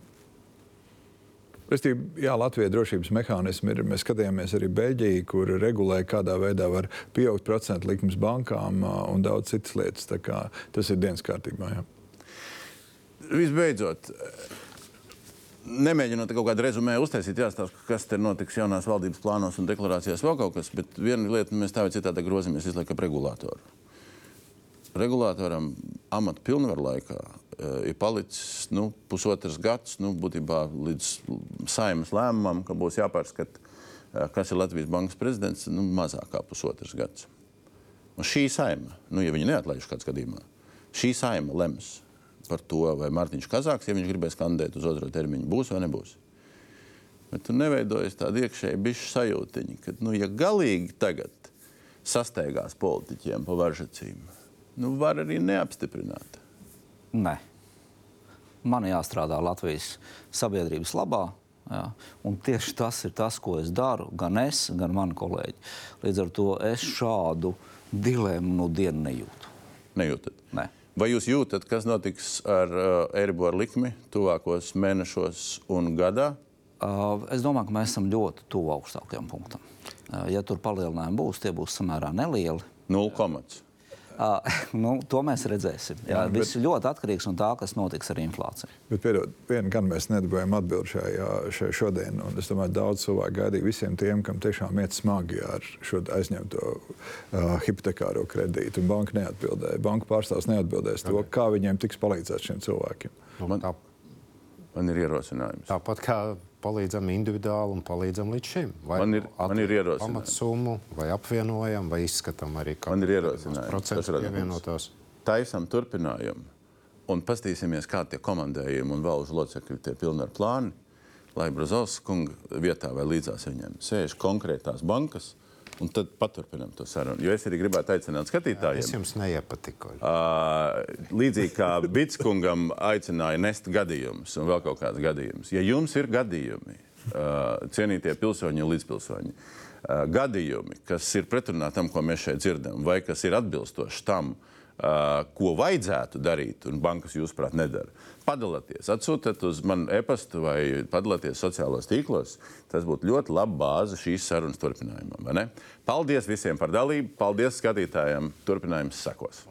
Speaker 6: Restīvi, jā, Latvijā drošības mehānismi ir. Mēs skatījāmies arī Beļģiju, kur regulē, kādā veidā var pieaugt procentu likmes bankām un daudz citas lietas. Tas ir dienas kārtībā. Jā.
Speaker 1: visbeidzot, nemēģinot kaut kādu rezumē uztaisīt, jāstāsta, kas te notiks jaunās valdības plānos un deklarācijās vēl kaut kas, bet viena lieta mēs tā vai citādi grozamies ap regulātoru. Regulātoram amata pilnvaru laikā uh, ir palicis nu, pusotrs gads, nu, būtībā līdz saimnes lēmumam, ka būs jāpārskata, uh, kas ir Latvijas bankas prezidents, nu, mazāk kā pusotrs gads. Un šī saima, nu, ja viņi neatlaiž kādā gadījumā, šī saima lems par to, vai Mārtiņš Kazāks, ja viņš gribēs kandidēt uz otro termiņu, būs vai nebūs. Bet tur neveidojas tāda iekšēja bišķi sajūtiņa, ka, nu, ja galīgi tagad sasteigās politiķiem pa varžacīm, nu, var arī neapstiprināt.
Speaker 2: Nē. Man jāstrādā Latvijas sabiedrības labā. Un tieši tas ir tas, ko es daru, gan es, gan mani kolēģi. Līdz ar to es šādu dilemmu no dienu nejūtu.
Speaker 1: Nejūtat? Vai jūs jūtat, kas notiks ar uh, Eiriboru likmi tuvākos mēnešos un gadā?
Speaker 2: Uh, es domāju, ka mēs esam ļoti tuvu augstākajam punktam. Uh, ja tur palielinājumi būs, tie būs samērā nelieli.
Speaker 1: Nulle komats.
Speaker 2: Uh, (laughs) (laughs) nu, to mēs redzēsim. Jā,
Speaker 6: Jā,
Speaker 2: Viss ir ļoti atkarīgs no tā, kas notiks ar inflāciju.
Speaker 6: Bet, piedod, vienu gan mēs nedabūjām atbildi šajā, šajā šodien. un Es domāju, daudz cilvēku gaidīja visiem tiem, kam tiešām iet smagi ar šo aizņemto uh, hipotekāro kredītu. un Banka neatbildēja. Banka pārstāvs neatbildēs to, kā viņiem tiks palīdzēts šiem cilvēkiem.
Speaker 5: Nu,
Speaker 1: Man-
Speaker 5: tā,
Speaker 1: Man ir ierosinājums.
Speaker 5: tāpat kā palīdzam individuāli un palīdzam līdz šim. Vai
Speaker 1: Man ir-
Speaker 5: nu
Speaker 1: man ir ierosinājums.
Speaker 5: pamatsummu, vai apvienojam, vai izskatām arī
Speaker 1: Man ir ierosinājums.
Speaker 5: procentu pievienotās.
Speaker 1: Taisam turpinājumu un paskatīsimies, kā tie komandējumi un valžu locekļi tie pilnvaru plāni, lai Brazovs kunga vietā vai līdzās viņam sēž konkrētās bankas. Un tad paturpinām to sarunu. Jo es arī gribētu aicināt skatītājiem.
Speaker 5: Es jums neiepatiku.
Speaker 1: Uh, līdzīgi kā Bitskungam aicināja nest gadījumus un vēl kaut kādus gadījumus. Ja jums ir gadījumi, uh, cienītie pilsoņi un līdzpilsoņi, uh, gadījumi, kas ir pretrunā tam, ko mēs šeit dzirdam, vai kas ir atbilstoši tam, uh, ko vajadzētu darīt, un bankas jūsuprāt nedara, padalieties, atsūtiet uz mani e-pastu vai padalieties sociālajos tīklos. Tas būtu ļoti laba bāze šīs sarunas turpinājumam. Paldies visiem par dalību, paldies skatītājiem. Turpinājums sekos.